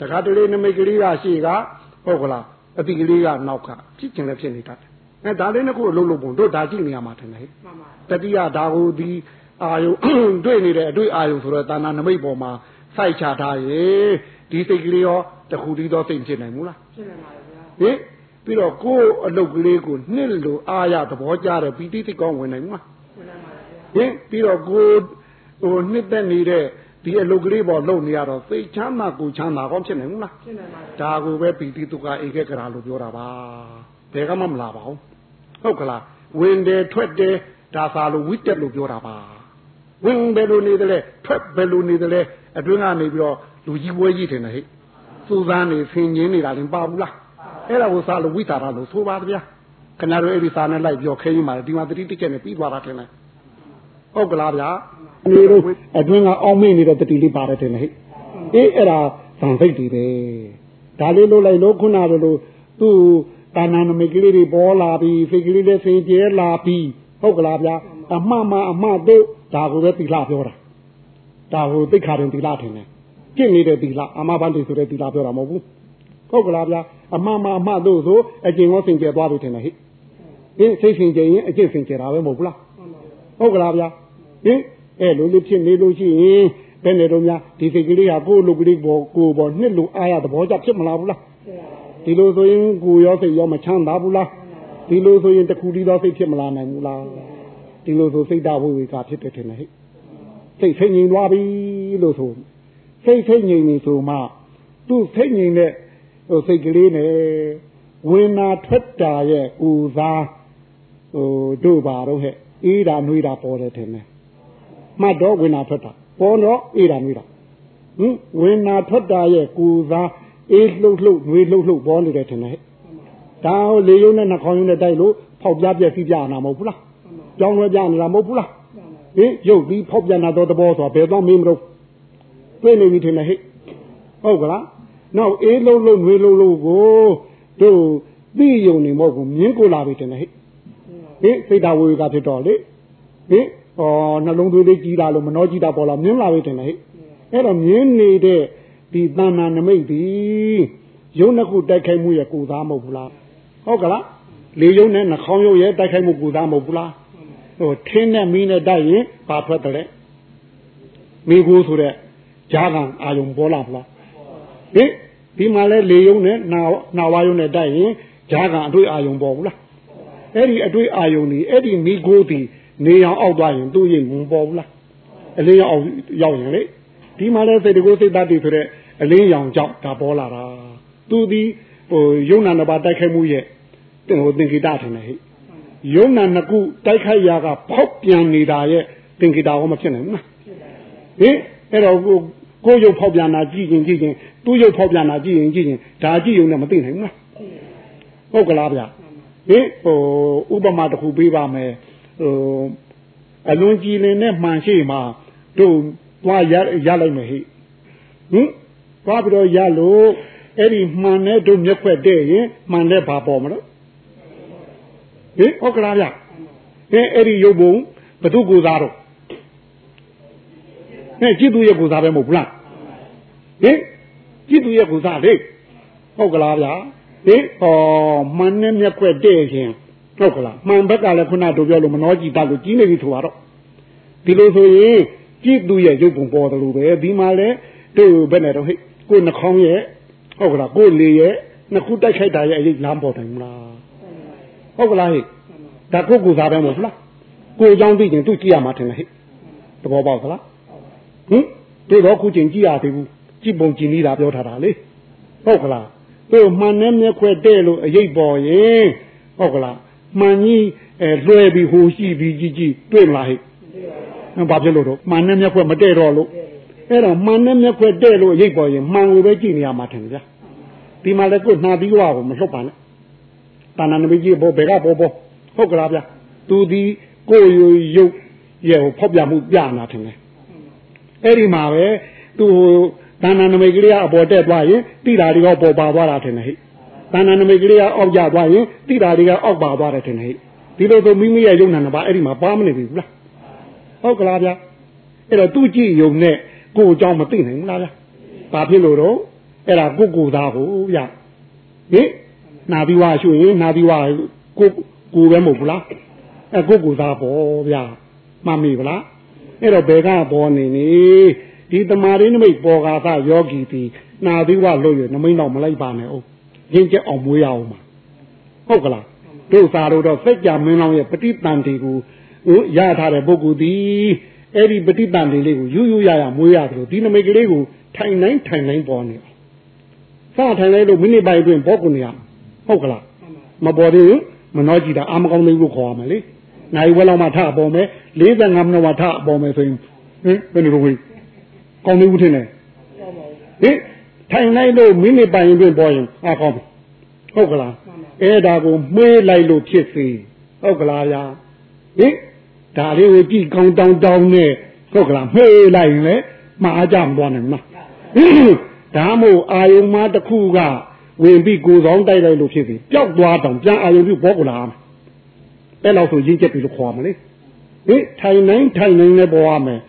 တခါတလေနမိတ်ကလေးကရှိကဟုတ်ကလားအတိကလေးကနောက်ကဖြစ်ချင်းလည်းဖြစ်နေတတ်အဲဒါလေးနှစ်ခုအလုံးလုံးပုံတို့ဒါကြည့်နေရမှာထင်တယ်တတိယဒါကိုဒီအာယုတွေ့နေတဲ့အတွေ့အာယုဆိုတော့တာနာနမိတ်ပေါ်မှာစိုက်ချထားရေဒီစိတ်ကလေးရောတခုတည်းသောစိတ်ဖြစ်နိုင်ဘူးလားဖြစ်နိုင်ပါဘူးဗျာ ဟင်ပြီးတော့ကိုယ်အလုတ်ကလေးကိုနှစ်လိုအားရသဘောကျတဲ့ပီတိတိကောင်းဝင်နိုင်မှာဟင်ပြီးတော့ကိုယ်ဟိုနှစ်သက်နေတဲ့ဒီအလုတ်ကလေးပေါ်လုံနေရတော့သိချမ်းသာကိုချမ်းသာကောင်းဖြစ်နိုင်ဘူးလားဖြစ်နိုင်ပါဘူးဒါကိုပဲပီတိတုကဧကကရာလို့ပြောတာပါဘယ်ကမှမလာပါဘူးဟုတ်ကလားဝင်တယ်ထွက်တယ်ဒါသာလို့ဝိတက်လို့ပြောတာပါဝင်ဘယ်လိုနေတယ်လဲထွက်ဘယ်လိုနေတယ်လဲအတွင်းကနေပြီးတော့လူကြီးပွဲကြီးထင်တယ်ဟဲ့စူးစမ်းနေဆင်ញင်းနေတာလည်းပါဘူးလား အဲ့ဒါကိုစာလို့ဝိတာရလို့ဆိုပါဗျာခဏတော့အဲ့ဒီစာနဲ့လိုက်ပြောခဲရင်ပါဒီမှာတတိတိကျက်နဲ့ပြီးသွားတာထင်တယ်ဟုတ်ကလားဗျာနေတော့အတွင်းကအောင်းမေ့နေတဲ့တတိလေးပါတယ်ထင်တယ်ဟဲ့အေးအဲ့ဒါသံစိတ်တွေပဲဒါလေးလို့လိုက်လို့ခုနကလိုသူ့တာနာနမိတ်ကလေးတွေပေါ်လာပြီးစိတ်ကလေးတွေဆင်ကျဲလာပြီးဟုတ်ကလားဗျာအမှန်မှအမှန်တို့ဒါကိုပဲတိလာပြောတာဒါကိုသိခါရင်တိလာထင်တယ်ကျင့်နေတဲ့တိလာအမဘန်တိဆိုတဲ့တိလာပြောတာမဟုတ်ဘူး ဟုတ်ကလားဗျာအမှန်မှအမှတို့ဆိုအကျင့်ရောစင်ကြယ်သွားပြီထင်တယ်ဟိဟင်စိတ်စင်ကြယ်ရင်အကျင့်စင်ကြယ်တာပဲမဟုတ်ဘူးလားဟုတ်ကလားဗျာဟင်အဲလိုလိုဖြစ်နေလို့ရှိရင်ဘယ်နဲ့တော့များဒီစိတ်ကလေးဟာကိုယ်လူကလေးပေါ်ကိုယ်ပေါ်နှစ်လူအားရသဘောကျဖြစ်မလားဘူးလားဒီလိုဆိုရင်ကိုယ်ရောစိတ်ရောမချမ်းသာဘူးလားဒီလိုဆိုရင်တခုတည်းသောစိတ်ဖြစ်မလာနိုင်ဘူးလားဒီလိုဆိုစိတ်ဓာတ်ဝိဝေကဖြစ်တယ်ထင်တယ်ဟဲ့စိတ်ဖိငြိမ်သွားပြီလို့ဆိုစိတ်ဖိငြိမ်နေဆိုမှသူ့ဖိငြိမ်တဲ့ ဟိုစိတ်ကလေးနဲ့ဝိနာထွက်တာရဲ့ကိုစားဟိုတို့ပါတော့ဟဲ့အေးတာနှွေးတာပေါ်တယ်ထင်တယ်မှတ်တော့ဝိနာထွက်တာပေါ်တော့အေးတာနှွေးတာဟင်ဝိနာထွက်တာရဲ့ကိုစားအေးလှုပ်လှုပ်နှွေးလှုပ်လှုပ်ပေါ်နေတယ်ထင်တယ်ဒါဟိုလေယုံနဲ့နှာခေါင်းယုံနဲ့တိုက်လို့ဖောက်ပြပြစီပြနာမဟုတ်ဘူးလားကြောင်းလွဲပြနေတာမဟုတ်ဘူးလားဟင်ရုပ်ပြီးဖောက်ပြနာတော့တဘောဆိုတာဘယ်တော့မင်းမလို့တွေ့နေပြီထင်တယ်ဟဲ့ဟုတ်ကလား နောက်အေးလုံးလုံးငွေလုံးလုံးကိုတို့သိယုံနေမဟုတ်ဘူးမြင်းကိုလာပြီတင်တယ်ဟဲ့ဟင်စိတ်ဓာဝေကဖြစ်တော့လေဟင်ဟောနှလုံးသွေးလေးကြီးလာလို့မနှောကြီးတာပေါ်လာမြင်းလာပြီတင်တယ်ဟဲ့အဲ့တော့မြင်းနေတဲ့ဒီတဏ္ဍာနမိတ်ဒီရုပ်နှစ်ခုတိုက်ခိုက်မှုရဲ့ကိုသားမဟုတ်ဘူးလားဟုတ်ကလားလေရုပ်နဲ့နှာခေါင်းရုပ်ရဲ့တိုက်ခိုက်မှုကိုသားမဟုတ်ဘူးလားဟိုထင်းနဲ့မီးနဲ့တိုက်ရင်ဘာထွက်တယ်လဲမိကိုဆိုတဲ့ဟဂျာကအာယုံပေါ်လာဖလားဟင် ဒီမှာလဲလေယုံနဲ့နာနာဝါယုံနဲ့တိုက်ရင်ဂျာကအတွေ့အာယုံပေါ်ဘူးလားအဲ့ဒီအတွေ့အာယုံนี่အဲ့ဒီမိခိုးတီနေအောင်အောက်သွားရင်သူ့ရင်ဝင်ပေါ်ဘူးလားအလင်းရောင်ရောက်ရင်လေဒီမှာလဲစိတ်တကိုစိတ်တတ်တည်ဆိုတဲ့အလင်းရောင်ကြောင့်ဒါပေါ်လာတာသူဒီဟိုယုံနာနှစ်ပါးတိုက်ခိုက်မှုရဲ့ဟိုသင်္ကေတထင်တယ်ဟဲ့ယုံနာနှစ်ခုတိုက်ခိုက်ရာကဖောက်ပြန်နေတာရဲ့သင်္ကေတဟောမဖြစ်နိုင်ဘူးလားဟင်အဲ့တော့ ကိုကိုရုပ်ဖောက်ပြန်တာကြည့်ရင်ကြည့်ရင်သူ့ရုပ်ဖောက်ပြန်တာကြည့်ရင်ကြည့်ရင်ဒါကြည့်ရုံနဲ့မသိနိုင်ဘူးလားဟုတ်ကလားဗျဟင်ဟိုဥပမာတစ်ခုပေးပါမယ်ဟိုအလွန်ကြည်လင်တဲ့မှန်ရှိမှာတို့သွားရရလိုက်မယ်ဟိဟင်သွားပြီးတော့ရလို့အဲ့ဒီမှန်တဲ့တို့မျက်ခွက်တဲ့ရင်မှန်တဲ့ဘာပေါ်မလို့ဟင်ဟုတ်ကလားဗျဟင်အဲ့ဒီရုပ်ပုံဘသူကိုစားတော့ဟဲ့ကြည့်သူရဲ့ကိုစားပဲမဟုတ်ဘူးလား ဟင်ကြည့်သူရဲ့ကိုစားလေဟုတ်ကလားဗျာဟင်ဟောမှန်နဲ့မျက်ခွက်တဲ့ရင်ဟုတ်ကလားမှန်ဘက်ကလည်းခုနတို့ပြောလို့မနှောကြည့်တတ်လို့ကြီးနေပြီဆိုတော့ဒီလိုဆိုရင်ကြည့်သူရဲ့ရုပ်ပုံပေါ်တယ်လို့ပဲဒီမှာလဲတို့ဘယ်နဲ့တော့ဟိကိုနှာခေါင်းရဲ့ဟုတ်ကလားကိုလေရဲ့နှစ်ခုတိုက်ခိုက်တာရဲ့အရေးလမ်းပေါ်တယ်မလားဟုတ်ကလားဟိဒါကိုကိုစားပဲမဟုတ်လားကိုเจ้าသိရင်သူကြည့်ရမှာထင်တယ်ဟိသဘောပေါက်သလားဟင်တို့တော့ခုချိန်ကြည့်ရသေးဘူး ကြည့်ပုံကြည့်နေတာပြောထားတာလေဟုတ်ကလားတို့မှန်နဲ့မျက်ခွဲတဲ့လို့အရေးပေါ်ရင်ဟုတ်ကလားမှန်ကြီးအဲလွှဲပြီးဟိုရှိပြီးကြည့်ကြည့်တွေ့မလားဟိဘာဖြစ်လို့တော့မှန်နဲ့မျက်ခွဲမတဲ့တော့လို့အဲ့တော့မှန်နဲ့မျက်ခွဲတဲ့လို့အရေးပေါ်ရင်မှန်ကိုပဲကြည့်နေရမှာထင်ကြဒီမှာလည်းကိုနှာပြီးွားကိုမလှုပ်ပါနဲ့တာနာနမိကြီးဘောဘယ်ကဘောဘောဟုတ်ကလားဗျသူဒီကိုရုပ်ရုပ်ရဲ့ဖောက်ပြမှုပြနာထင်တယ်အဲ့ဒီမှာပဲသူ တဏ္ဍနမိတ်ကလေးကအပေါ်တက်သွားရင်တိတာတွေကပေါ်ပါသွားတာထင်တယ်ဟိတဏ္ဍနမိတ်ကလေးကအောက်ကျသွားရင်တိတာတွေကအောက်ပါသွားတယ်ထင်တယ်ဟိဒီလိုဆိုမိမိရဲ့ယုံနာနှစ်ပါးအဲ့ဒီမှာပါမနေပြီဘူးလားဟုတ်ကလားဗျအဲ့တော့သူ့ကြည့်ယုံနဲ့ကိုယ်အကြောင်းမသိနိုင်ဘူးလားဗျဘာဖြစ်လို့တော့အဲ့ဒါကိုကိုသားကိုဗျဟင်နာပြီးွားရှုရင်နာပြီးွားကိုကိုပဲမဟုတ်ဘူးလားအဲကိုကိုသားပေါ့ဗျမှတ်မိဗလားအဲ့တော့ဘယ်ကပေါ်နေနေ ဒီတမာရင်းနမိတ်ပေါ်ကာသယောဂီတီနာသီဝလို့ရနမိတ်တော့မလိုက်ပါနဲ့ဟုတ်ရင်းကျက်အောင်မွေးရအောင်ပါဟုတ်ကလားတို့စာတို့တော့စက်ကြမင်းလောင်ရဲ့ပฏิတန်တီကိုရထားတဲ့ပုဂ္ဂိုလ်ဒီအဲ့ဒီပฏิတန်တီလေးကိုယူယူရရမွေးရတယ်လို့ဒီနမိတ်ကလေးကိုထိုင်နိုင်ထိုင်နိုင်ပေါ်နေအောင်စထိုင်လိုက်လို့မိနစ်ပိုင်းအတွင်းပေါ်ကုန်ရဟုတ်ကလားမပေါ်သေးဘူးမနှောကြည့်တာအာမကောင်းသေးဘူးခေါ်ရမယ်လေနိုင်ဝဲလောက်မှထအပေါ်မယ်45မိနစ်မှထအပေါ်မယ်ဆိုရင်ဟင်ဘယ်လိုလုပ်ဝေး ကောင်းနေဘူးထင်တယ်ဟင်ထိုင်လိုက်လို့မိနစ်ပိုင်းအတွင်းပေါ်ရင်အာကောင်းပြီဟုတ်ကလားအဲ့ဒါကိုမှေးလိုက်လို့ဖြစ်စေဟုတ်ကလားဗျာဟင်ဒါလေးကိုကြည့်ကောင်းတောင်းတောင်းနဲ့ဟုတ်ကလားမှေးလိုက်ရင်လည်းမှားကြမသွားနိုင်ဘူးဒါမို့အာယုံမတစ်ခုကဝင်ပြီးကိုယ်ဆောင်တိုက်လိုက်လို့ဖြစ်ပြီပျောက်သွားတောင်ပြန်အာယုံပြုဘောကလာအဲ့လောက်ဆိုရင်းချက်ပြီလို့ခေါ်မှာလေဟင်ထိုင်နိုင်ထိုင်နိုင်နဲ့ပေါ်ရမယ်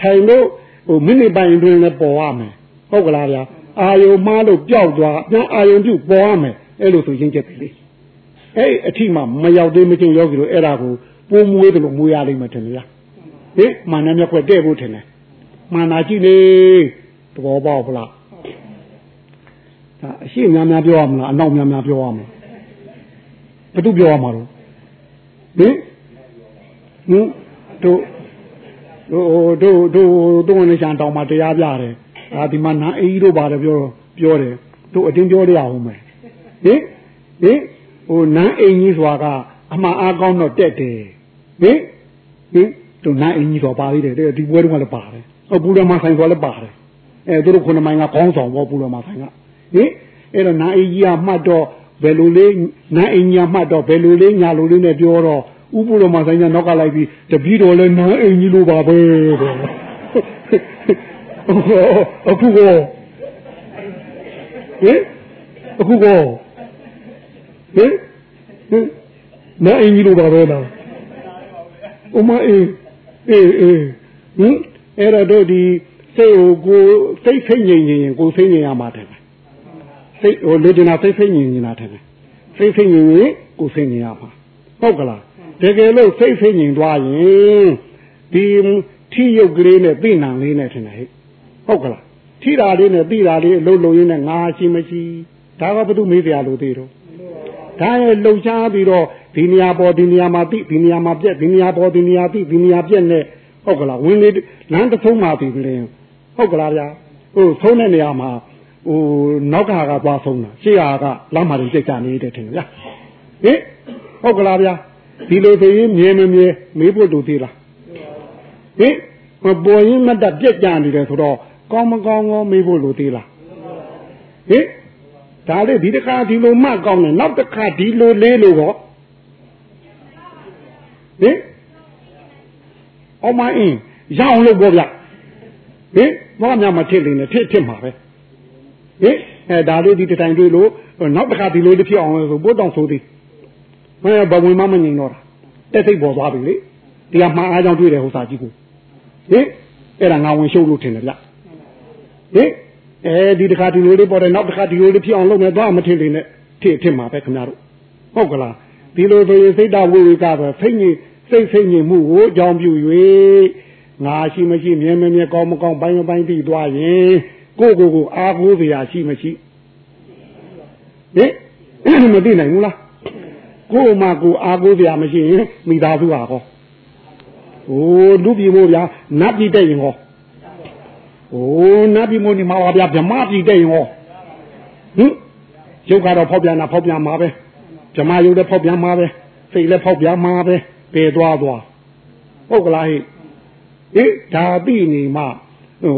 ထိုင်လို့ ဟိုမိနစ်ပိုင်းအတွင်းနဲ့ပေါ်ရမယ်ဟုတ်ကလားဗျာအာယုံမှားလို့ပျောက်သွားပြန်အာယုံပြုပေါ်ရမယ်အဲ့လိုဆိုရင်းချက်ပြီလေအဲ့အထိမှမရောက်သေးမချင်းယောဂီတို့အဲ့ဒါကိုပိုးမွေးတယ်လို့မွေးရလိမ့်မယ်ထင်လားဟင်မာနမျက်ခွက်တဲ့ဖို့ထင်တယ်မာနာကြည့်လေသဘောပေါက်ဖလားဒါအရှိများများပြောရမလားအနောက်များများပြောရမလားဘယ်သူပြောရမှာတော့ဟင်ဟင်တို့ တို့တို့တို့တို့ဝင်ချန်တောင်မှတရားပြတယ်အာဒီမှာနာအေးကြီးတို့ပါတယ်ပြောပြောတယ်တို့အတင်းပြောရအောင်မယ်ဟင်ဟင်ဟိုနန်းအိမ်ကြီးဆိုတာကအမှန်အားကောင်းတော့တက်တယ်ဟင်ဟင်တို့နန်းအိမ်ကြီးဆိုပါသေးတယ်ဒီပွဲတုန်းကလည်းပါတယ်ဟိုပူရမဆိုင်ဆိုလည်းပါတယ်အဲတို့ခုနမိုင်ကခေါင်းဆောင်ပေါ့ပူရမဆိုင်ကဟင်အဲ့တော့နာအိမ်ကြီးကမှတ်တော့ဘယ်လိုလေးနာအိမ်ကြီးကမှတ်တော့ဘယ်လိုလေးညာလိုလေးနဲ့ပြောတော့ ဥပုရောမဆိုင်ကနောက်ကလိုက်ပြီးတပီးတော်လဲနာအိမ်ကြီးလိုပါပဲတဲ့အခုကောဟင်အခုကောဟင်ဟင်နာအိမ်ကြီးလိုပါပဲလားဥမအေးအေးအေးဟင်အဲ့တော့ဒီစိတ်ကိုကိုစိတ်ဖိတ်ငြိမ်ရင်ကိုစိတ်ငြိမ်ရမှာတယ်စိတ်ဟိုလူတင်တာစိတ်ဖိတ်ငြိမ်နေတာတယ်စိတ်ဖိတ်ငြိမ်ရင်ကိုစိတ်ငြိမ်ရမှာဟုတ်ကလား တကယ်လို့စိတ်ဖိတ်ငြိမ်သွားရင်ဒီထီရုပ်ကလေးနဲ့သိနံလေးနဲ့ထင်တယ်ဟဲ့ဟဟုတ်ကလားထိတာလေးနဲ့တိတာလေးအလုံးလုံးရင်းနဲ့ငါရှိမရှိဒါကဘုသူမေးစရာလို့သေးတော့ဒါရဲ့လှုပ်ရှားပြီးတော့ဒီနေရာပေါ်ဒီနေရာမှာတိဒီနေရာမှာပြက်ဒီနေရာပေါ်ဒီနေရာတိဒီနေရာပြက်နဲ့ဟုတ်ကလားဝင်းလေးလမ်းတစ်ဆုံးမှာပြီလင်းဟုတ်ကလားဗျာဟိုဆုံးတဲ့နေရာမှာဟိုနောက်ကဟာကသွားဆုံးတာရှေ့ဟာကလမ်းမှာတိတ်ကြနေတယ်ထင်ဗျာဟင်ဟုတ်ကလားဗျာ ဒီလိုဆိုရင်မြင်မမြင်မေးဖို့တူသေးလားဟင်မပေါ်ရင်မတ်တက်ပြက်ကြနေတယ်ဆိုတော့ကောင်းမကောင်းကောမေးဖို့လိုသေးလားဟင်ဒါလေဒီတစ်ခါဒီလိုမှကောင်းတယ်နောက်တစ်ခါဒီလိုလေးလို့ရောဟင်အောင်မအင်းရအောင်လို့ပြောဗျဟင်ဘာမှမထစ်နေနဲ့ထစ်ထစ်မှာပဲဟင်အဲဒါလေးဒီတိုင်တွေ့လို့နောက်တစ်ခါဒီလိုလေးဖြစ်အောင်ဆိုပို့တောင်ဆိုသေး မင်းဘဝင်မမငြိမ်တော့တာတက်စိတ်ပေါ်သွားပြီလေတရားမှားအားကြောင့်တွေ့တယ်ဟိုစာကြီးကိုဟင်အဲ့ဒါငါဝင်ရှုပ်လို့ထင်တယ်ဗျဟင်အဲဒီတစ်ခါဒီလိုလေးပေါ်တယ်နောက်တစ်ခါဒီလိုလေးဖြစ်အောင်လုပ်မယ်တော့မထင်နေနဲ့ထစ်ထစ်မှာပဲခင်ဗျားတို့ဟုတ်ကလားဒီလိုဆိုရင်စိတ်တဝိဝေကပဲဖိတ်ညိစိတ်ဖိတ်ညိမှုကိုအကြောင်းပြု၍ငါရှိမရှိမြဲမြဲမြဲကောင်းမကောင်းပိုင်းပိုင်းပြီးသွားရင်ကိုကိုကိုအားကိုးစရာရှိမရှိဟင်မသိနိုင်ဘူးလား ကို့မှာကိုအားကိုးစရာမရှိရင်မိသားစုဟာဟောဟိုလူပြည်မို့ဗျာနတ်ပြည်တဲ့ရင်ဟောဟိုနတ်ပြည်မို့နေမှာပါဗျာဗြမပြည်တဲ့ရင်ဟောဟင်ရုပ်ကတော့ဖောက်ပြန်တာဖောက်ပြန်မှာပဲဗြမရုပ်လည်းဖောက်ပြန်မှာပဲစိတ်လည်းဖောက်ပြန်မှာပဲပေသွားသွားဟုတ်ကလားဟိဟိဒါတိနေမှဟို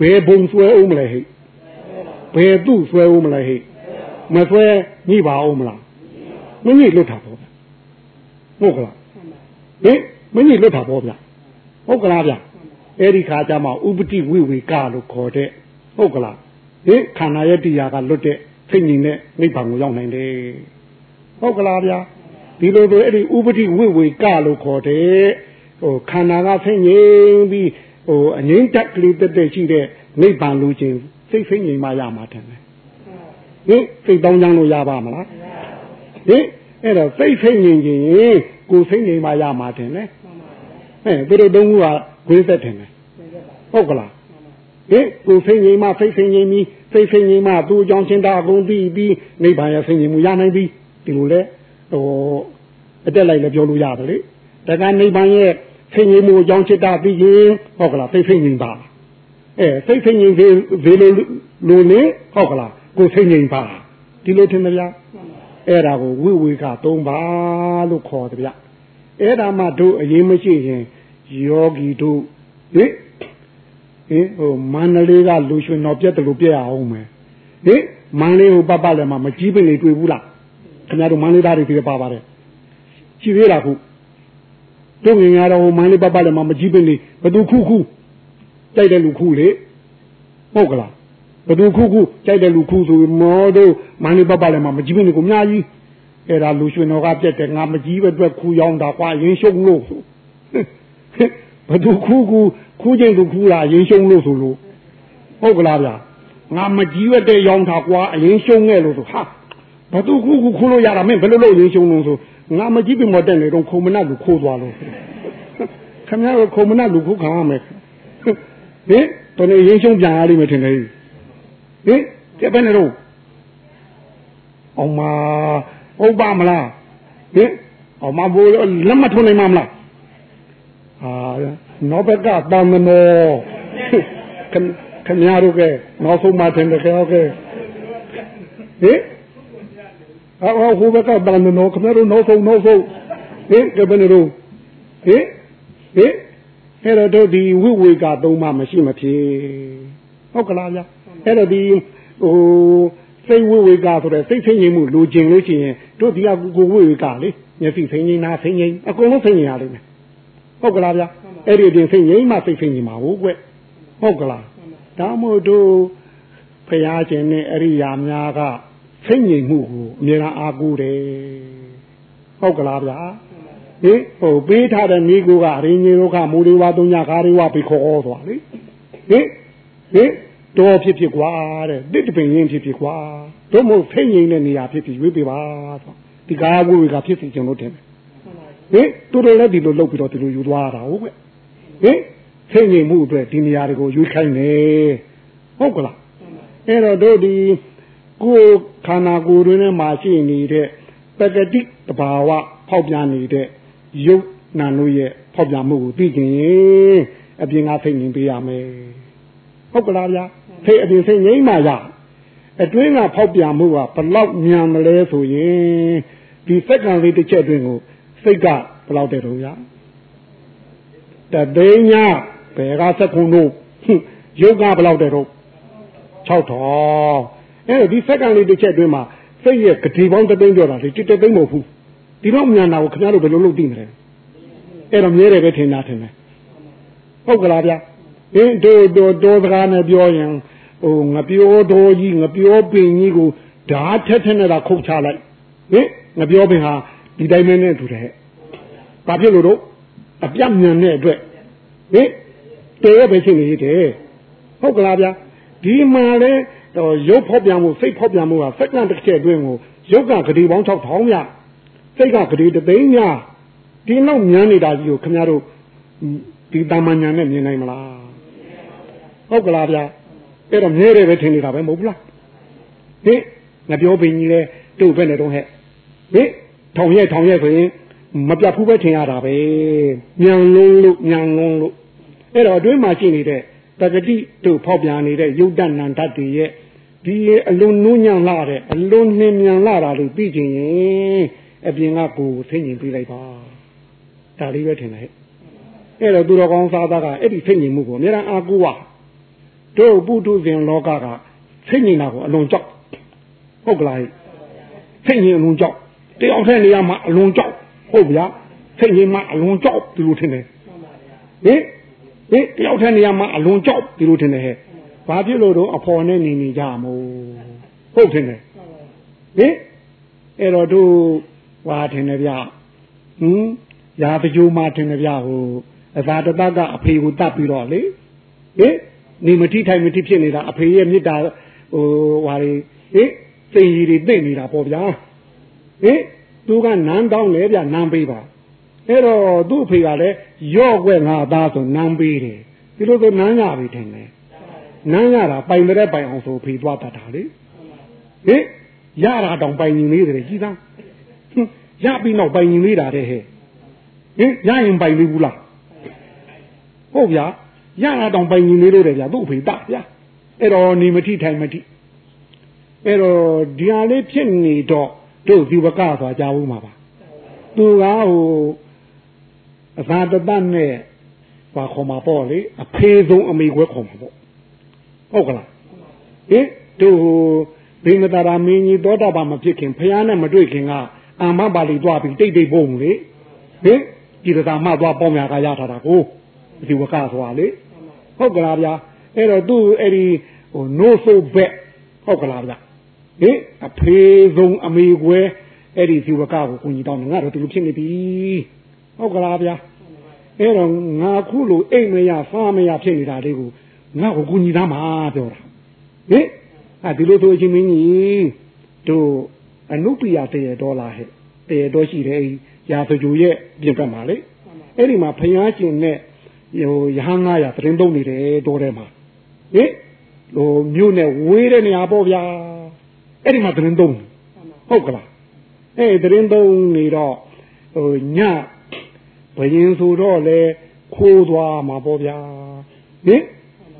ဘယ်ဘုံဆွဲအောင်မလဲဟိဘယ်သူ့ဆွဲအောင်မလဲဟိမဆွဲညှိပါအောင်မလား မညှိလွတ်တာပေါ့ဟုတ်ကလားဟိမညှိလွတ်တာပေါ့ဗျဟုတ်ကလားဗျအဲ့ဒီခါကျမှဥပတိဝိဝေကလို့ခေါ်တဲ့ဟုတ်ကလားဟိခန္ဓာရဲ့တရားကလွတ်တဲ့စိတ်ငြိမ်တဲ့နိဗ္ဗာန်ကိုရောက်နိုင်တယ်ဟုတ်ကလားဗျာဒီလိုဆိုအဲ့ဒီဥပတိဝိဝေကလို့ခေါ်တဲ့ဟိုခန္ဓာကစိတ်ငြိမ်ပြီးဟိုအငြိမ့်တက်ကလေးတက်တက်ရှိတဲ့နိဗ္ဗာန်လူချင်းစိတ်စိတ်ငြိမ်မှရမှာတယ်ဟင်စိတ်တောင်းချမ်းလို့ရပါမလား ဟင်အဲ့တော့စိတ်စိတ်ငြိမ်ခြင်းကိုစိတ်ငြိမ်မှရမှာတယ်လေဟဲ့သူတို့တုံးကခွေးသက်တယ်ဟုတ်ကလားဟင်ကိုစိတ်ငြိမ်မှစိတ်စိတ်ငြိမ်ပြီးစိတ်စိတ်ငြိမ်မှသူ့အကြောင်းချင်းတာအကုန်ပြီးပြီးနိဗ္ဗာန်ရစိတ်ငြိမ်မှုရနိုင်ပြီဒီလိုလေဟိုအတက်လိုက်လည်းပြောလို့ရတယ်လေတက္ကနိဗ္ဗာန်ရဲ့စိတ်ငြိမ်မှုအကြောင်းချစ်တာပြီးရင်ဟုတ်ကလားစိတ်စိတ်ငြိမ်ပါအဲစိတ်စိတ်ငြိမ်စေစေလိုလိုနေဟုတ်ကလားကိုစိတ်ငြိမ်ပါဒီလိုထင်မလား အဲ့ဒါကိုဝိဝေက၃ပါလို့ခေါ်တယ်ဗျအဲ့ဒါမှတို့အရင်မရှိရင်ယောဂီတို့ဟင်ဟင်ဟိုမန္တလေးကလူရွှေတော်ပြက်တယ်လို့ပြက်ရအောင်မယ်ဟင်မန္တလေးဟိုပပလည်းမမကြီးပင်လေးတွေ့ဘူးလားခင်ဗျားတို့မန္တလေးသားတွေဒီပါပါတယ်ရှိသေးလားခုတို့ငင်ရတော့ဟိုမန္တလေးပပလည်းမမကြီးပင်လေးဘသူခုခုတိုက်တဲ့လူခုလေဟုတ်ကလား ဘသူခုခုတိုက်တဲ့လူခုဆိုမောတို့မန္တလေးပပလည်းမမကြီးပင်လေးကိုအများကြီးအဲ့ဒါလူရွှေတော်ကပြက်တယ်ငါမကြီးပဲအတွက်ခူရောင်းတာကွာရင်းရှုံလို့ဘသူခုခုခူးချင်းသူခူးတာရင်းရှုံလို့ဆိုလို့ဟုတ်ကလားဗျာငါမကြီးရတဲ့ရောင်းတာကွာအရင်ရှုံခဲ့လို့ဆိုဟာဘသူခုခုခိုးလို့ရတာမင်းဘယ်လိုလုပ်ရင်းရှုံလို့ဆိုငါမကြီးပြီမတက်နေတော့ခုံမနလူခိုးသွားလို့ခင်ဗျားတို့ခုံမနလူခိုးခံရမယ်ဟင်တော်နေရင်းရှုံပြန်ရလိမ့်မယ်ထင်တယ် ဟင်ကြက်ပဲနေတော့အောင်မဟုတ်ပါမလားဟင်အောင်မဘိုးလက်မထုံနိုင်မှာမလားအာနောဘက်ကတန်မနောခင်ဗျားတို့ကနောက်ဆုံးမှထင်တယ်ခင်ဗျားကဟင်အော်ဟိုဘက်ကတန်မနောခင်ဗျားတို့နောက်ဆုံးနောက်ဆုံးဟင်ကဘယ်နေတော့ဟင်ဟင်အဲ့တော့တို့ဒီဝိဝေကသုံးပါမရှိမဖြစ်ဟုတ်ကလားဗျ အဲ့တော့ဒီဟိုစိတ်ဝိဝေကဆိုတဲ့စိတ်ဆင်းရဲမှုလိုချင်လို့ရှိရင်တို့ဒီကကိုဝိဝေကလေမျက်စိဆင်းရဲနာဆင်းရဲအကုန်လုံးဆင်းရဲရလိမ့်မယ်ဟုတ်ကလားဗျအဲ့ဒီအပြင်ဆင်းရဲမှစိတ်ဆင်းရဲမှာဟုတ်ကွဟုတ်ကလားဒါမို့တို့ဖရာရှင်နဲ့အရိယာများကဆင်းရဲမှုကိုအများအားကိုးတယ်ဟုတ်ကလားဗျာဟင်ဟိုပေးထားတဲ့မိကိုကအရင်းကြီးတို့ကမူလေးဝါသုံးညကားလေးဝါပြီးခေါ်ခေါ်သွားလေဟင်ဟင် တော်ဖြစ်ဖြစ်ကွာတဲ့တစ်တပင်ရင်းဖြစ်ဖြစ်ကွာတို့မို့ဖိတ်ငိမ့်တဲ့နေရာဖြစ်ဖြစ်ရွေးပေးပါဆိုဒီကားဝိဝေကဖြစ်စီကျွန်တော်တင်တယ်ဟင်သူတို့လည်းဒီလိုလုပ်ပြီးတော့ဒီလိုယူသွားတာဟုတ်ကဲ့ဟင်ဟစိတ်ငြိမ်မှုအတွက်ဒီနေရာတွေကိုရွေးခိုင်းတယ်ဟုတ်ကလားအဲ့တော့တို့ဒီကိုယ်ခန္ဓာကိုယ်တွင်မှာရှိနေတဲ့ပကတိတဘာဝဖောက်ပြန်နေတဲ့ယုတ်နာတို့ရဲ့ဖောက်ပြန်မှုကိုသိကျင်ရင်အပြင်ကစိတ်ငြိမ်ပေးရမယ် ဟုတ်ကလားဗျာစိတ်အပြင်စိတ်ငြိမ်မှရအတွင်းကဖောက်ပြန်မှုကဘလောက်မြန်မလဲဆိုရင်ဒီစက္ကန့်လေးတစ်ချက်အတွင်းကိုစိတ်ကဘလောက်တဲ့တော့ဗျာတသိန်းညာဘယ်ကစက္ကုံတို့ယုတ်ကဘလောက်တဲ့တော့6ထောင်အဲ့ဒီစက္ကန့်လေးတစ်ချက်အတွင်းမှာစိတ်ရဲ့ဂတိပေါင်းတသိန်းကျော်တာလေတစ်သိန်းမဟုတ်ဘူးဒီတော့မြန်တာကိုခင်ဗျားတို့ဘယ်လိုလုပ်သိမလဲအဲ့တော့မြဲတယ်ပဲထင်တာထင်တယ်ဟုတ်ကလားဗျာ အင်းတို့တို့တော်စကားနဲ့ပြောရင်ဟိုငပြောတော်ကြီးငပြောပင်ကြီးကိုဓာတ်ထက်ထက်နဲ့တာခုတ်ချလိုက်ဟင်ငပြောပင်ဟာဒီတိုင်းမင်းနဲ့တူတယ်ဘာဖြစ်လို့တော့အပြတ်မြန်တဲ့အတွက်ဟင်တေရပဲချင်းနေတယ်ဟုတ်ကလားဗျာဒီမှာလဲတော့ရုပ်ဖောက်ပြန်မှုစိတ်ဖောက်ပြန်မှုကစက္ကန့်တစ်ချက်အတွင်းကိုရုပ်ကဂတိပေါင်း6000မြစိတ်ကဂတိတသိန်းမြဒီလောက်မြန်နေတာကြီးကိုခင်ဗျားတို့ဒီတာမန်ညာနဲ့မြင်နိုင်မလား ဟုတ်ကလားဗျာအဲ့တော့မြဲတယ်ပဲထင်နေတာပဲမဟုတ်ဘူးလားဟင်ငါပြောပင်ကြီးလဲတို့ပဲနဲ့တော့ဟဲ့ဟင်ထောင်ရဲထောင်ရဲဆိုရင်မပြတ်ဘူးပဲထင်ရတာပဲညံလုံးလို့ညံလုံးလို့အဲ့တော့အတွင်းမှာရှိနေတဲ့တဂတိတို့ဖောက်ပြန်နေတဲ့ယုတ်တဏ္ဍတ်တွေရဲ့ဒီအလွန်နုညံ့လာတဲ့အလွန်နှင်းမြန်လာတာလို့သိချင်ရင်အပြင်ကကိုယ်သိဉ္င်ပြလိုက်ပါဒါလေးပဲထင်တယ်အဲ့တော့သူတော်ကောင်းစားသားကအဲ့ဒီသိဉ္င်မှုကိုအများအားကိုးပါ တို့ပုထုဇဉ်လောကကသိဉ္င်တာကိုအလွန်ကြောက်ဟုတ်ကလားသိဉ္င်အလွန်ကြောက်တယောက်တည်းနေရာမှာအလွန်ကြောက်ဟုတ်ဗျာသိဉ္င်မှာအလွန်ကြောက်ဒီလိုထင်တယ်ဟင်ဟင်တယောက်တည်းနေရာမှာအလွန်ကြောက်ဒီလိုထင်တယ်ဟဲ့ဘာဖြစ်လို့တော့အဖော်နဲ့နေနေကြမို့ဟုတ်ထင်တယ်ဟင်အဲ့တော့တို့ဟွာထင်တယ်ဗျဟင်ရာပကြိုးမှထင်တယ်ဗျဟိုအသာတတကအဖေကိုတတ်ပြီးတော့လေဟင် နေမတိထိုင်မတိဖြစ်နေတာအဖေရဲ့မေတ္တာဟိုဟွာလေဟင်စိတ်ကြီးတွေသိနေတာပေါ့ဗျာဟင်သူကနန်းတောင်းလေဗျနန်းပေးပါအဲ့တော့သူ့အဖေကလည်းရော့ွက်ငါသားဆိုနန်းပေးတယ်ဒီလိုဆိုနန်းရပြီထင်တယ်နန်းရတာပိုင်တဲ့ပိုင်အောင်ဆိုဖေးသွားတတ်တာလေဟင်ရတာတောင်ပိုင်ညီလေးတယ်ကြီးသားရပြီးနောက်ပိုင်ညီလေးတာတဲ့ဟဲ့ဟင်ရရင်ပိုင်လေးဘူးလားဟုတ်ဗျာ ရတာတောင်ပိုင်ညီလေးလို့တယ်ဗျာသူ့အဖေတဗျာအဲ့တော့နေမထိထိုင်မထိအဲ့တော့ဒီဟာလေးဖြစ်နေတော့တို့ဒီဝကဆိုတာကြားဘူးမှာပါသူကဟိုအသာတတနဲ့ပါခေါ်မှာပေါ့လေအဖေဆုံးအမေခွဲခေါ်မှာပေါ့ဟုတ်ကလားဟင်တို့ဘိမတာရာမင်းကြီးသောတာပန်မဖြစ်ခင်ဖះနဲ့မတွေ့ခင်ကအာမပါဠိသွားပြီးတိတ်တိတ်ပုံလေဟင်ဒီတသာမှသွားပေါင်းများကရထားတာကိုဒီဝကဆိုတာလေ ဟုတ်ကလားဗျာအဲ့တော့သူ့အဲ့ဒီဟို no so back ဟုတ်ကလားဗျာဟင်အဖေဆုံးအမေကွယ်အဲ့ဒီဒီဝကကိုကိုကြီးတောင်းငါတော့ဒီလိုဖြစ်နေပြီဟုတ်ကလားဗျာအဲ့တော့ငါခုလိုအိမ်မရစားမရဖြစ်နေတာလေးကိုငါ့ကိုကူညီသားမှာပြောတာဟင်အဲဒီလိုဆိုချင်းမင်းကြီးတို့အနုပယတရေဒေါ်လာဟဲ့တရေဒေါ်ရှိတယ်ရာဇဂျူရဲ့ပြင်ပမှာလေအဲ့ဒီမှာဖျားကျင်နဲ့ ဟိုရဟန်း900သတင်းသုံးနေတယ်ဒေါ်ထဲမှာဟင်ဟိုမြို့နဲ့ဝေးတဲ့နေရာပေါ့ဗျာအဲ့ဒီမှာသတင်းသုံးဟုတ်ကလားအဲ့သတင်းသုံးနေတော့ဟိုညဘယင်ဆိုတော့လေခိုးသွားမှာပေါ့ဗျာဟင်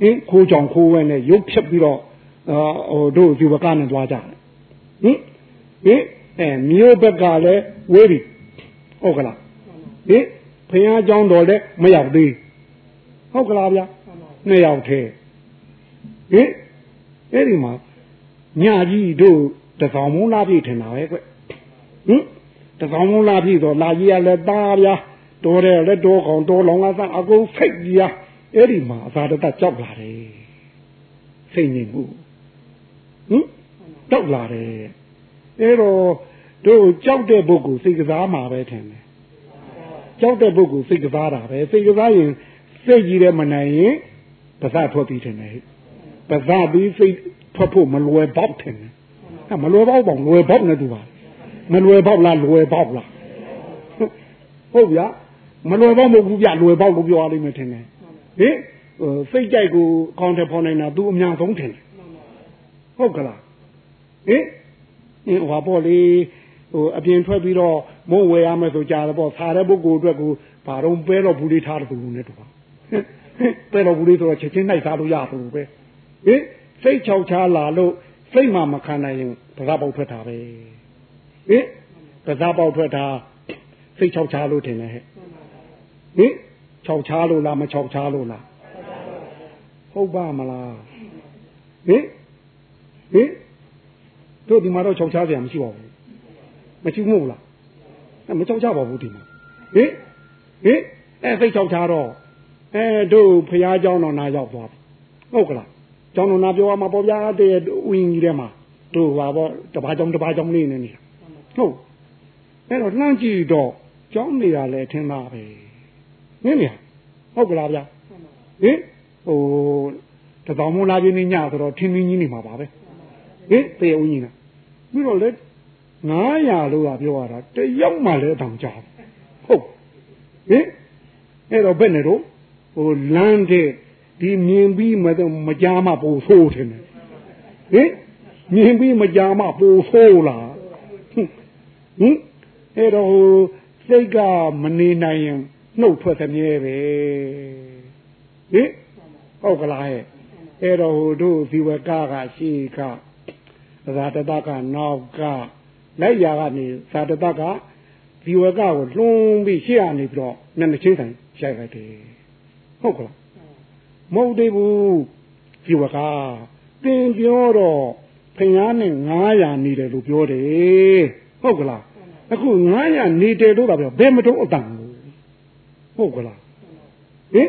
ဟင်ခိုးကြောင်ခိုးဝဲနဲ့ရုပ်ဖြတ်ပြီးတော့ဟိုတို့ဒီဘကနဲ့သွားကြတယ်ဟင်ဟင်အဲမြို့ဘက်ကလည်းဝေးပြီဟုတ်ကလားဟင်ဖခင်အကြောင်းတော်လည်းမရောက်သေး ဟုတ်ကလားဗျာနှစ်ယောက်သေးဟင်အဲ့ဒီမှာညကြီးတို့တကောင်မုန်းလာပြီထင်တာပဲကွဟင်တကောင်မုန်းလာပြီတော့လာကြီးရလဲသားဗျာတော်တယ်လဲတော်ကောင်တော်လောင်ကစအကုန်ဖိတ်ကြီးရအဲ့ဒီမှာအသာတတ်ကြောက်လာတယ်စိတ်ငြိမ်မှုဟင်တောက်လာတယ်အဲတော့တို့ကြောက်တဲ့ပုဂ္ဂိုလ်စိတ်ကစားမှာပဲထင်တယ်ကြောက်တဲ့ပုဂ္ဂိုလ်စိတ်ကစားတာပဲစိတ်ကစားရင် စိတ်ကြီးတယ်မနိုင်ရင်ပါးစထွက်ပြီးထင်တယ်ပါးစပြီးစိတ်ထွက်ဖို့မလွယ်ပေါက်ထင်တယ်အဲမလွယ်ပေါက်ပေါ့လွယ်ပေါက်နဲ့တူပါမလွယ်ပေါက်လားလွယ်ပေါက်လားဟုတ်ဗျာမလွယ်ပေါက်မဟုတ်ဘူးဗျလွယ်ပေါက်လို့ပြောရလိမ့်မယ်ထင်တယ်ဟဟင်စိတ်ကြိုက်ကိုအကောင့်ထဲပေါ်နိုင်တာ तू အများဆုံးထင်တယ်ဟုတ်ကလားဟင်ဟင်ဟောပေါ့လေဟိုအပြင်ထွက်ပြီးတော့မုံဝယ်ရမယ်ဆိုကြတယ်ပေါ့စားတဲ့ပုဂ္ဂိုလ်အတွက်ကိုဘာတော့ပဲတော့ဘူးလေးထားတယ်သူနဲ့တူပါ ပဲတော့ဘူးလေးဆိုတော့ချက်ချင်းနိုင်စားလို့ရဘူးပဲဟင်စိတ်ချောက်ချားလာလို့စိတ်မှမခံနိုင်ရင်ပဇာပေါက်ထွက်တာပဲဟင်ပဇာပေါက်ထွက်တာစိတ်ချောက်ချားလို့ထင်တယ်ဟဲ့ဟင်ချောက်ချားလို့လားမချောက်ချားလို့လားဟုတ်ပါမလားဟင်ဟင်တို့ဒီမှာတော့ချောက်ချားစရာမရှိပါဘူးမရှိဘူးမဟုတ်လားမချောက်ချပါဘူးဒီမှာဟင်ဟင်အဲစိတ်ချောက်ချားတော့ အဲတို့ဖះเจ้าတော်နာရောက်သွားပြီဟုတ်ကလားကျောင်းတော်နာပြောရမှာပေါ့ဗျာတဲ့ဝင်းကြီးထဲမှာတို့ဟာပေါ့တပါးကြောင်တပါးကြောင်လေးနေနေတာဟုတ်အဲ့တော့လှမ်းကြည့်တော့ကျောင်းနေတာလဲထင်တာပဲနင်းနေဟုတ်ကလားဗျာဟင်ဟိုတတော်မလာပြင်းညဆိုတော့ထင်းထင်းကြီးနေမှာပါပဲဟင်တေဦးကြီးနာပြီးတော့လေ900လို့ကပြောရတာတယောက်မှလည်းတောင်ကြောက်ဟုတ်ဟင်အဲ့တော့ဘယ်နဲ့တော့ ဟိုလမ်းတဲ့ဒီမြင်ပြီးမမကြားမှပိုဆိုးတယ်ဟင်မြင်ပြီးမကြားမှပိုဆိုးလားဟင်အဲ့တော့စိတ်ကမနေနိုင်ရင်နှုတ်ထွက်သမြဲပဲဟင်ဟုတ်ကလားဟဲ့အဲ့တော့ဟိုတို့ဇီဝကကရှိကသာတတကနောက်ကလက်ရာကနေသာတတကဇီဝကကိုလွှမ်းပြီးရှေ့ကနေပြီးတော့မျက်နှာချင်းဆိုင်ရိုက်လိုက်တယ် ဟုတ်ကလားမဟုတ်သေးဘူးဇီဝကသင်ပြောတော့ဖျားနဲ့900နေတယ်လို့ပြောတယ်ဟုတ်ကလားအခု900နေတယ်လို့တော့ပြောဘယ်မတော့အတန်ဟုတ်ကလားဟင်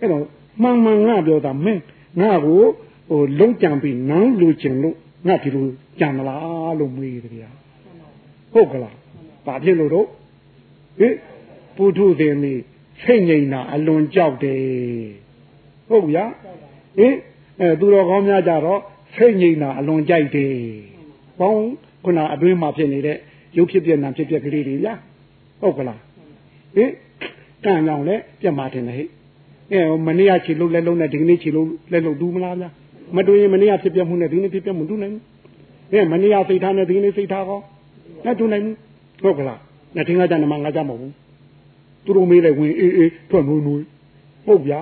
အဲ့တော့မှန်မှန်ငါပြောတာမင်းငါကိုဟိုလုံးကြံပြီးနန်းလူချင်လို့ငါဒီလိုကြံလားလို့မေးတယ်ဗျာဟုတ်ကလားဘာဖြစ်လို့တော့ဟင်ပုထုဇဉ်นี่ စိတ်ငြိမ်တာအလွန်ကြောက်တယ်ဟုတ်ဗျာဟင်အဲသူတော်ကောင်းများကြတော့စိတ်ငြိမ်တာအလွန်ကြိုက်တယ်ဘောင်းခုနအတွင်းမှာဖြစ်နေတဲ့ရုပ်ဖြစ်ပြနာဖြစ်ပြကလေးတွေဗျာဟုတ်ကလားဟင်ကံကြောင့်လည်းပြတ်มาတယ်ဟဲ့အဲမနေ့ကခြေလုံးလဲလုံးနဲ့ဒီကနေ့ခြေလုံးလဲလုံးတူးမလားဗျာမတူရင်မနေ့ကဖြစ်ပြမှုနဲ့ဒီနေ့ဖြစ်ပြမှုတူးနိုင်ဘူးအဲမနေ့ကစိတ်ထားနဲ့ဒီကနေ့စိတ်ထားကောနဲ့တူးနိုင်ဘူးဟုတ်ကလားနဲ့ထင်ကြတယ်မှာငါကြမဟုတ်ဘူး သူတို့မေးလိုက်ဝင်အေးအေးထွက်နွေးနွေးဟုတ်ဗျာ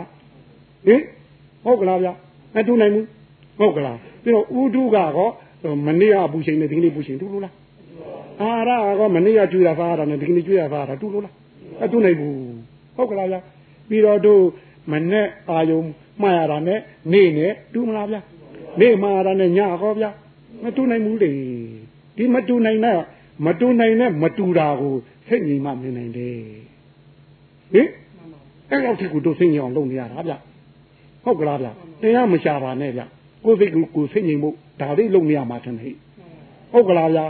ဟင်ဟုတ်ကလားဗျာမတူးနိုင်ဘူးဟုတ်ကလားပြီးတော့ဥဒုကတော့မနေ့ကအပူချိန်နဲ့ဒီကနေ့ပူချိန်တူလို့လားအာရကမနေ့ကကျွေးတာစားတာနဲ့ဒီကနေ့ကျွေးတာစားတာတူလို့လားအတူနိုင်ဘူးဟုတ်ကလားဗျာပြီးတော့တို့မနဲ့အာယုံမှားရတာနဲ့နေနဲ့တူမလားဗျာနေမှားရတာနဲ့ညဟောဗျာမတူနိုင်ဘူးလေဒီမတူနိုင်တဲ့မတူနိုင်တဲ့မတူတာကိုစိတ်ညီမှမြင်နိုင်တယ် ဟင်အဲ့တော့ဒီကိုတို့စိတ်ညီအောင်လုပ်နေရတာဗျဟုတ်ကလားဗျတရားမရှာပါနဲ့ဗျကိုယ်စိတ်ကိုကိုယ်စိတ်ညီမှုဒါလေးလုပ်နေရမှာတယ်ဟဲ့ဟုတ်ကလားဗျ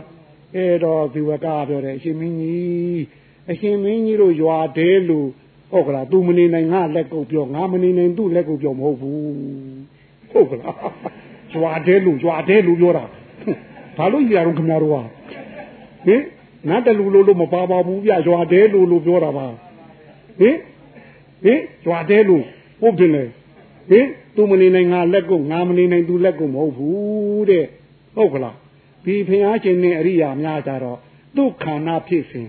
အဲ့တော့ဒီဝကပြောတယ်အရှင်မင်းကြီးအရှင်မင်းကြီးတို့ရွာတဲလို့ဟုတ်ကလား तू မနေနိုင်ငါလက်ကုပ်ပြောငါမနေနိုင်သူ့လက်ကုပ်ပြောမဟုတ်ဘူးဟုတ်ကလားရွာတဲလို့ရွာတဲလို့ပြောတာဘာလို့ကြီးရတော့ခင်ဗျားတို့ကဟင်ငါတလူလို့လို့မပါပါဘူးဗျရွာတဲလို့လို့ပြောတာပါ ဟင်ဟင်ရွာတဲလို့ဟုတ်တယ်လေဟင် तू မနေနိုင်ငါလက်ကုပ်ငါမနေနိုင်သူ့လက်ကုပ်မဟုတ်ဘူးတဲ့ဟုတ်ကလားဒီဖျားရှင်နဲ့အရိယာများကြတော့သူ့ခန္ဓာဖြစ်စဉ်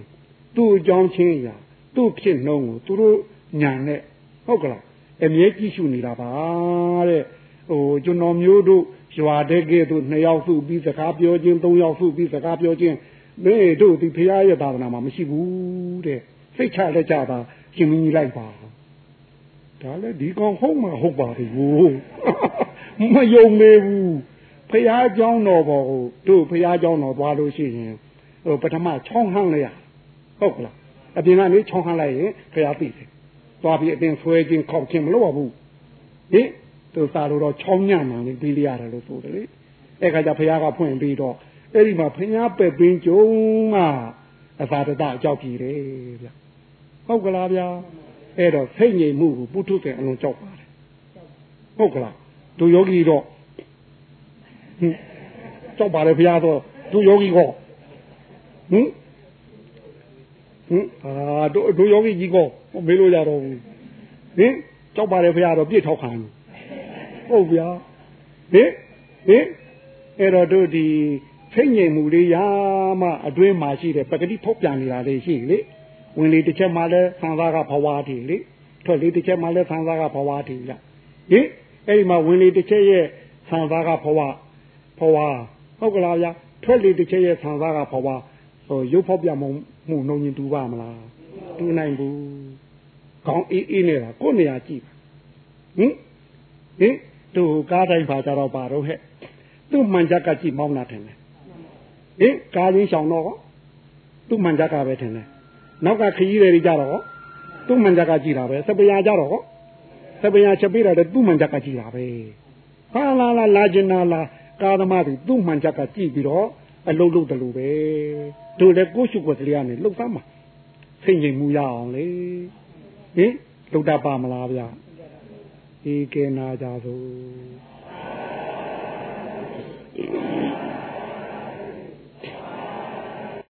သူ့အကြောင်းချင်းရာသူ့ဖြစ်နှုံးကိုသူတို့ညာနဲ့ဟုတ်ကလားအမြဲကြည့်ရှုနေတာပါတဲ့ဟိုကျွန်တော်မျိုးတို့ရွာတဲ့ကဲ့သို့နှစ်ယောက်စုပြီးစကားပြောခြင်းသုံးယောက်စုပြီးစကားပြောခြင်းမင်းတို့ဒီဖရာရဲ့သာသနာမှာမရှိဘူးတဲ့စိတ်ချလက်ကြတာ ရှင်မင်းကြီးလိုက်ပါဒါလည်းဒီကောင်ဟုတ်မှာဟုတ်ပါဘူးမယုံနေဘူးဖရာเจ้าတော်ဘောကိုတို့ဖရာเจ้าတော်သွားလို့ရှိရင်ဟိုပထမချောင်းဟန်းလိုက်ရဟုတ်ကလားအပြင်ကနေချောင်းဟန်းလိုက်ရင်ဖရာသိတယ်သွားပြီးအပြင်ဆွဲခြင်းခောက်ခြင်းမလုပ်ရဘူးဟင်သူစားလို့တော့ချောင်းညံ့မှပြီးပြီးရတယ်လို့ဆိုတယ်လေအဲ့ခါကျဖရာကဖွင့်ပြီးတော့အဲ့ဒီမှာဖရာပဲ့ပင်းကျုံမှာအသာတတအကြောက်ကြီးတယ်ဗျ ဟုတ်ကလားဗျာအဲ့တော့စိတ်ငြိမ်မှုကိုပုထုတဲ့အလုံးကြောက်ပါတယ်ဟုတ်ကလားသူယောဂီတော့ကြောက်ပါလေဘုရားတော့သူယောဂီကောဟင်ဟင်အာတို့တို့ယောဂီကြီးကောမေးလို့ရတော့ဘူးဟင်ကြောက်ပါတယ်ဖရာတော့ပြစ်ထောက်ခံဟုတ်ဗျာဟင်ဟင်အဲ့တော့တို့ဒီဖိတ်ငိမ်မှုလေးရမှအတွင်းမှာရှိတဲ့ပကတိဖောက်ပြန်နေတာလေးရှိလေ ဝင်လေတစ်ချက်မှလည်းဆံသားကဘဝတည်လေထွက်လေတစ်ချက်မှလည်းဆံသားကဘဝတည်ရဟင်အဲ့ဒီမှာဝင်လေတစ်ချက်ရဲ့ဆံသားကဘဝဘဝဟုတ်ကလားဗျာထွက်လေတစ်ချက်ရဲ့ဆံသားကဘဝဟိုရုပ်ဖောက်ပြန်မှုမှုနှုံရင်တူပါမလားတူနိုင်ဘူးကောင်းအေးအေးနေတာကိုယ်နေရာကြည့်ဟင်ဟင်တို့ကားတိုင်းပါကြတော့ပါတော့ဟဲ့သူ့မှန်ချက်ကကြည့်မောင်းတာထင်တယ်ဟင်ကားရင်းရှောင်တော့သူ့မှန်ချက်ကပဲထင်တယ် နောက်ကခကြီးတွေကြတော့သူ့မှန်ချက်ကကြည့်တာပဲစပရာကြတော့စပရာချက်ပေးတာလည်းသူ့မှန်ချက်ကကြည့်တာပဲဟာလာလာလာကျင်နာလာကာသမားတွေသူ့မှန်ချက်ကကြည့်ပြီးတော့အလုံးလုံးတယ်လို့ပဲတို့လည်းကိုရှုွက်တရားနဲ့လှုပ်သားမှာစိတ်ငြိမ်မှုရအောင်လေဟင်လှုပ်တတ်ပါမလားဗျာဒီကေနာကြသို့